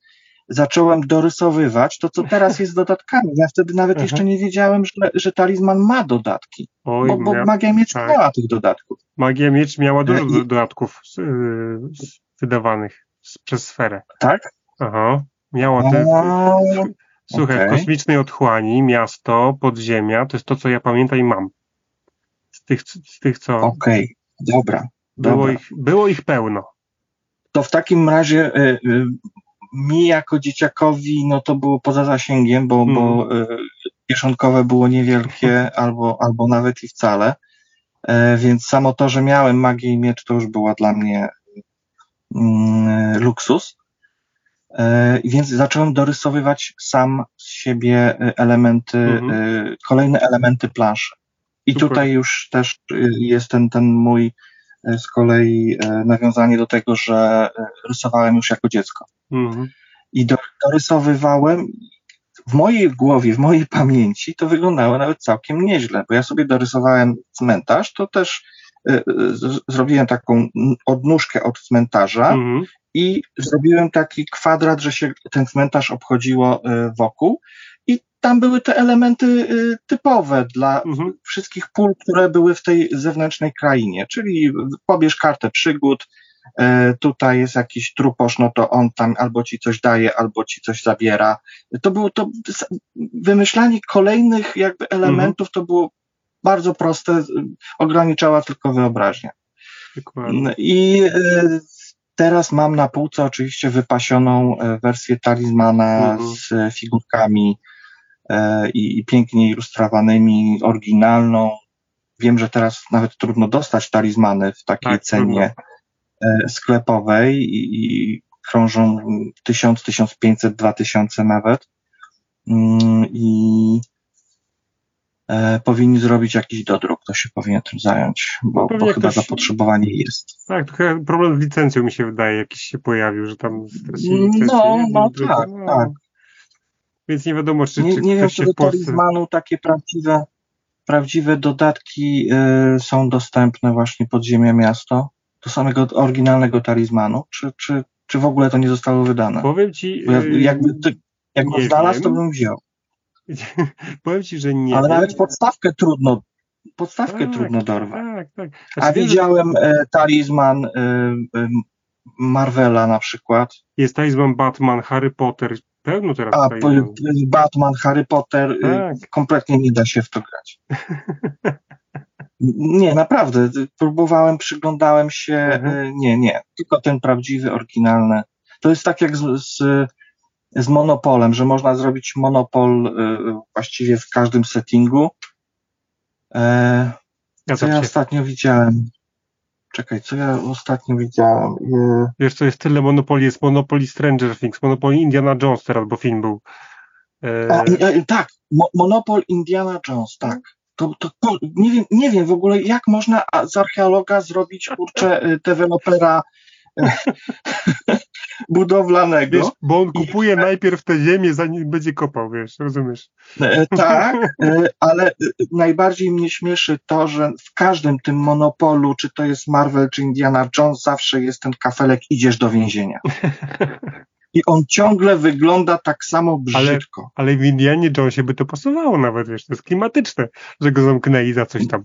zacząłem dorysowywać to, co teraz jest dodatkami. Ja wtedy nawet Mhm. jeszcze nie wiedziałem, że, że talizman ma dodatki, Oj, bo, bo mia- Magia Miecz tak. miała tych dodatków. Magia Miecz miała dużo I- do- dodatków z- wydawanych przez sferę. Tak? Aha. Miała te. A, Słuchaj, okej. w kosmicznej otchłani, miasto, podziemia, to jest to, co ja pamiętam i mam. Z tych, z tych co. Okej, dobra. było, dobra. ich, było ich pełno. To w takim razie y, y, mi jako dzieciakowi, no to było poza zasięgiem, bo, bo y, kieszonkowe było niewielkie (laughs) albo, albo nawet i wcale. E, więc samo to, że miałem magię i miecz, to już była dla mnie mm, luksus. E, Więc zacząłem dorysowywać sam z siebie y, elementy, Mhm. y, kolejne elementy planszy. I Super. tutaj już też jest ten, ten mój z kolei nawiązanie do tego, że rysowałem już jako dziecko. Mhm. I do, dorysowywałem w mojej głowie, w mojej pamięci to wyglądało nawet całkiem nieźle, bo ja sobie dorysowałem cmentarz, to też zrobiłem taką odnóżkę od cmentarza, Mhm. i zrobiłem taki kwadrat, że się ten cmentarz obchodziło y, wokół i tam były te elementy y, typowe dla Mhm. wszystkich pól, które były w tej zewnętrznej krainie, czyli pobierz kartę przygód, y, tutaj jest jakiś truposz, no to on tam albo ci coś daje, albo ci coś zabiera. To było to, wymyślanie kolejnych jakby elementów to było bardzo proste, ograniczała tylko wyobraźnię. Dokładnie. I e, teraz mam na półce oczywiście wypasioną e, wersję talizmana Mhm. z e, figurkami i, i pięknie ilustrowanymi, oryginalną. Wiem, że teraz nawet trudno dostać talizmany w takiej Tak, cenie e, sklepowej i, i krążą 1000, 1500, 2000 nawet. Mm, I e, powinni zrobić jakiś dodruk, to się powinien tym zająć, bo, pewnie bo chyba ktoś- zapotrzebowanie jest. Tak, to chyba problem z licencją mi się wydaje, jakiś się pojawił, że tam stracili No, licencję. no Drugi- tak, no. tak. Więc nie wiadomo, czy, Nie, czy nie wiem, czy do Polsce... talizmanu takie prawdziwe, prawdziwe dodatki y, są dostępne właśnie podziemia miasto, do samego oryginalnego talizmanu, czy, czy, czy w ogóle to nie zostało wydane? Powiem ci... Bo yy, jakby ty, jak go nie znalazł, to wiem. bym wziął. (laughs) Powiem ci, że nie Ale nawet podstawkę trudno, podstawkę Tak, trudno dorwać. Tak, tak. A Znaczy, wiem, że widziałem e, talizman e, e, Marvela na przykład, Jest talizman Batman, Harry Potter, pełno teraz a talizman. p- Batman, Harry Potter, e, Tak. kompletnie nie da się w to grać. (laughs) Nie, naprawdę. Próbowałem, przyglądałem się. Mhm. Nie, nie. Tylko ten prawdziwy, oryginalny. To jest tak jak z, z, z monopolem, że można zrobić monopol y, właściwie w każdym settingu. E, co ja ostatnio widziałem? Czekaj, co ja ostatnio widziałem? Y, wiesz, to jest tyle Monopoly, jest Monopoly Stranger Things, Monopoly Indiana Jones teraz, bo film był. E, A, e, tak, Mo- Monopol Indiana Jones, tak. To, to, to nie, wiem, nie wiem w ogóle, jak można z archeologa zrobić, kurczę, y, dewelopera (laughs) budowlanego. wiesz, bo on kupuje najpierw tę ziemię, zanim będzie kopał, wiesz, rozumiesz? E, Tak, e, ale e, najbardziej mnie śmieszy to, że w każdym tym monopolu, czy to jest Marvel, czy Indiana Jones, zawsze jest ten kafelek, idziesz do więzienia. (laughs) I on ciągle wygląda tak samo brzydko. Ale w Indianie Jonesie by to pasowało nawet, wiesz, to jest klimatyczne, że go zamknęli za coś tam.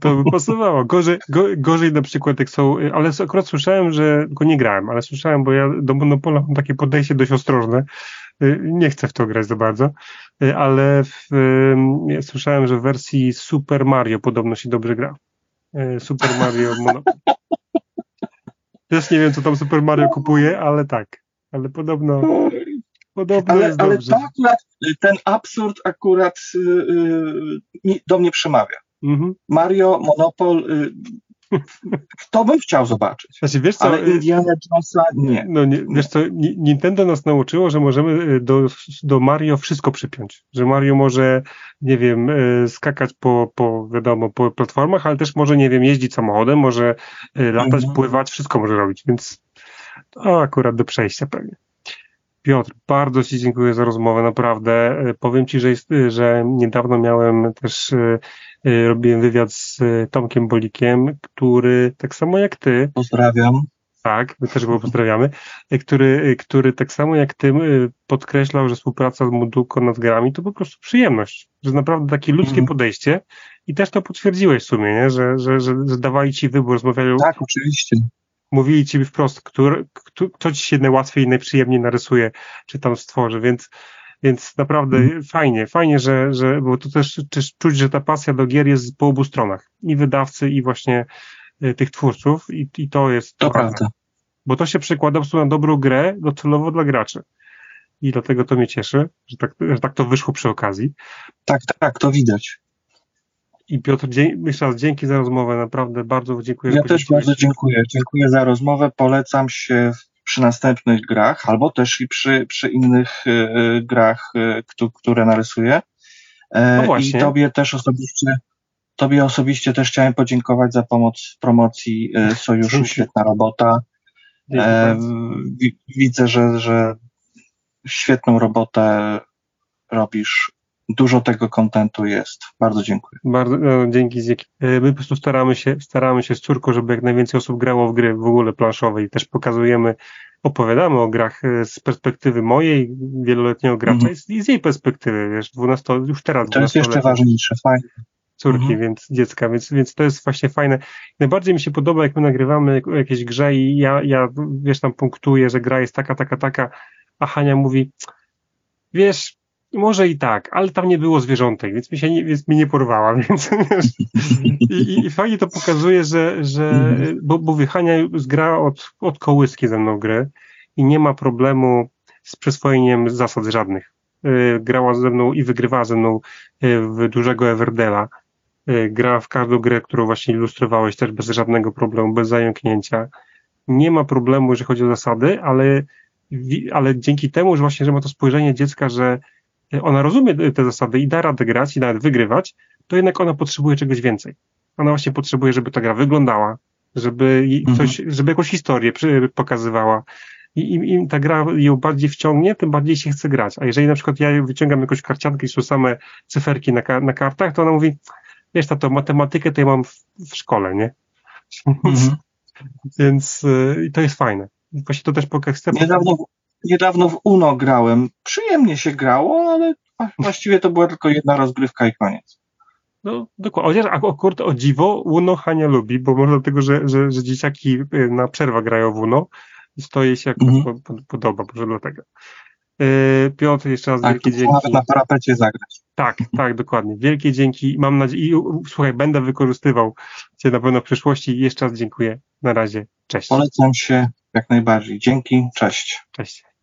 To by pasowało. Gorzej, go, gorzej na przykład jak są, ale akurat słyszałem, że, go nie grałem, ale słyszałem, bo ja do Monopola mam takie podejście dość ostrożne, Y, nie chcę w to grać za bardzo, Y, ale w, ja słyszałem, że w wersji Super Mario podobno się dobrze gra. Y, Super Mario Monopoly. (laughs) Też nie wiem, co tam Super Mario kupuje, ale tak. Ale podobno, podobno Ale, jest ale to akurat, ten absurd akurat y, y, mi- do mnie przemawia. Mhm. Mario, Monopol, y, to bym chciał zobaczyć. Znaczy, wiesz co, Ale y, Indiana Jonesa nie. no, nie, wiesz co, Ni- Nintendo nas nauczyło, że możemy y, do, do Mario wszystko przypiąć. Że Mario może, nie wiem, skakać po, po, wiadomo, po platformach, ale też może, nie wiem, jeździć samochodem, może latać, Mhm. pływać, wszystko może robić, więc to akurat do przejścia pewnie. Piotr, bardzo Ci dziękuję za rozmowę, naprawdę. Powiem Ci, że, jest, że niedawno miałem też, robiłem wywiad z Tomkiem Bolikiem, który tak samo jak Ty. Pozdrawiam. Tak, my też go pozdrawiamy, który, który tak samo jak Ty podkreślał, że współpraca z Muduko nad grami to po prostu przyjemność, że naprawdę takie ludzkie mm. podejście i też to potwierdziłeś w sumie, nie? Że, że, że, że dawali Ci wybór, rozmawiali. Tak, oczywiście mówili ci wprost, który, kto ci się najłatwiej i najprzyjemniej narysuje, czy tam stworzy, więc, więc naprawdę mm. fajnie, fajnie, że, że, bo to też, też czuć, że ta pasja do gier jest po obu stronach, i wydawcy, i właśnie y, tych twórców, i, i to jest to prawda. Bo to się przekłada po na dobrą grę docelowo dla graczy. I dlatego to mnie cieszy, że tak, że tak to wyszło przy okazji. Tak, tak, to widać. I Piotr, jeszcze raz dzięki za rozmowę, naprawdę bardzo dziękuję. Ja też bardzo dziękuję. Dziękuję za rozmowę. Polecam się przy następnych grach, albo też i przy, przy innych y, grach, y, które narysuję. E, no I tobie też osobiście, tobie osobiście też chciałem podziękować za pomoc w promocji y, Sojuszu. Świetna robota. E, widzę, że, że świetną robotę robisz dużo tego kontentu jest. Bardzo dziękuję. Bardzo no, dzięki, dzięki. E, my po prostu staramy się, staramy się z córką, żeby jak najwięcej osób grało w gry w ogóle planszowe i też pokazujemy, opowiadamy o grach e, z perspektywy mojej, wieloletniego gracza mm -hmm. i z jej perspektywy, wiesz, 12, już teraz. To jest jeszcze ważniejsze, fajnie. Córki, -hmm. więc dziecka, więc, więc to jest właśnie fajne. Najbardziej mi się podoba, jak my nagrywamy jakieś grze i ja, ja, wiesz, tam punktuję, że gra jest taka, taka, taka, a Hania mówi, wiesz, może i tak, ale tam nie było zwierzątek, więc mi się nie, więc mi nie porwała, (laughs) więc i, i, fajnie to pokazuje, że, że bo, bo Wychania gra od, od kołyski ze mną grę i nie ma problemu z przyswojeniem zasad żadnych. Y, grała ze mną i wygrywała ze mną y, w dużego Everdela. Y, gra w każdą grę, którą właśnie ilustrowałeś też bez żadnego problemu, bez zająknięcia. Nie ma problemu, jeżeli chodzi o zasady, ale, ale dzięki temu, że właśnie, że ma to spojrzenie dziecka, że ona rozumie te zasady i da radę grać i nawet wygrywać, to jednak ona potrzebuje czegoś więcej. Ona właśnie potrzebuje, żeby ta gra wyglądała, żeby coś, mhm. żeby jakąś historię pokazywała. I im, im ta gra ją bardziej wciągnie, tym bardziej się chce grać. A jeżeli na przykład ja wyciągam jakąś karciankę i są same cyferki na, na kartach, to ona mówi, wiesz, to matematykę to ja mam w, w szkole, nie? (laughs) Mhm. Więc y, to jest fajne. Właśnie to też pokazuje. Niedawno, niedawno w UNO grałem. Przyjemnie się grało, ale właściwie to była tylko jedna rozgrywka i koniec. No, dokładnie. Chociaż akurat o dziwo UNO Hania lubi, bo może dlatego, że, że, że dzieciaki y, na przerwa grają w UNO i to jej się jakoś mhm. podoba, może dlatego. Yy, Piotr, jeszcze raz tak, wielkie dzięki. Nawet na parapecie zagrać. Tak, tak, dokładnie. Wielkie dzięki. Mam nadzieję, i słuchaj, będę wykorzystywał Cię na pewno w przyszłości. Jeszcze raz dziękuję. Na razie. Cześć. Polecam się jak najbardziej. Dzięki. Cześć. Cześć.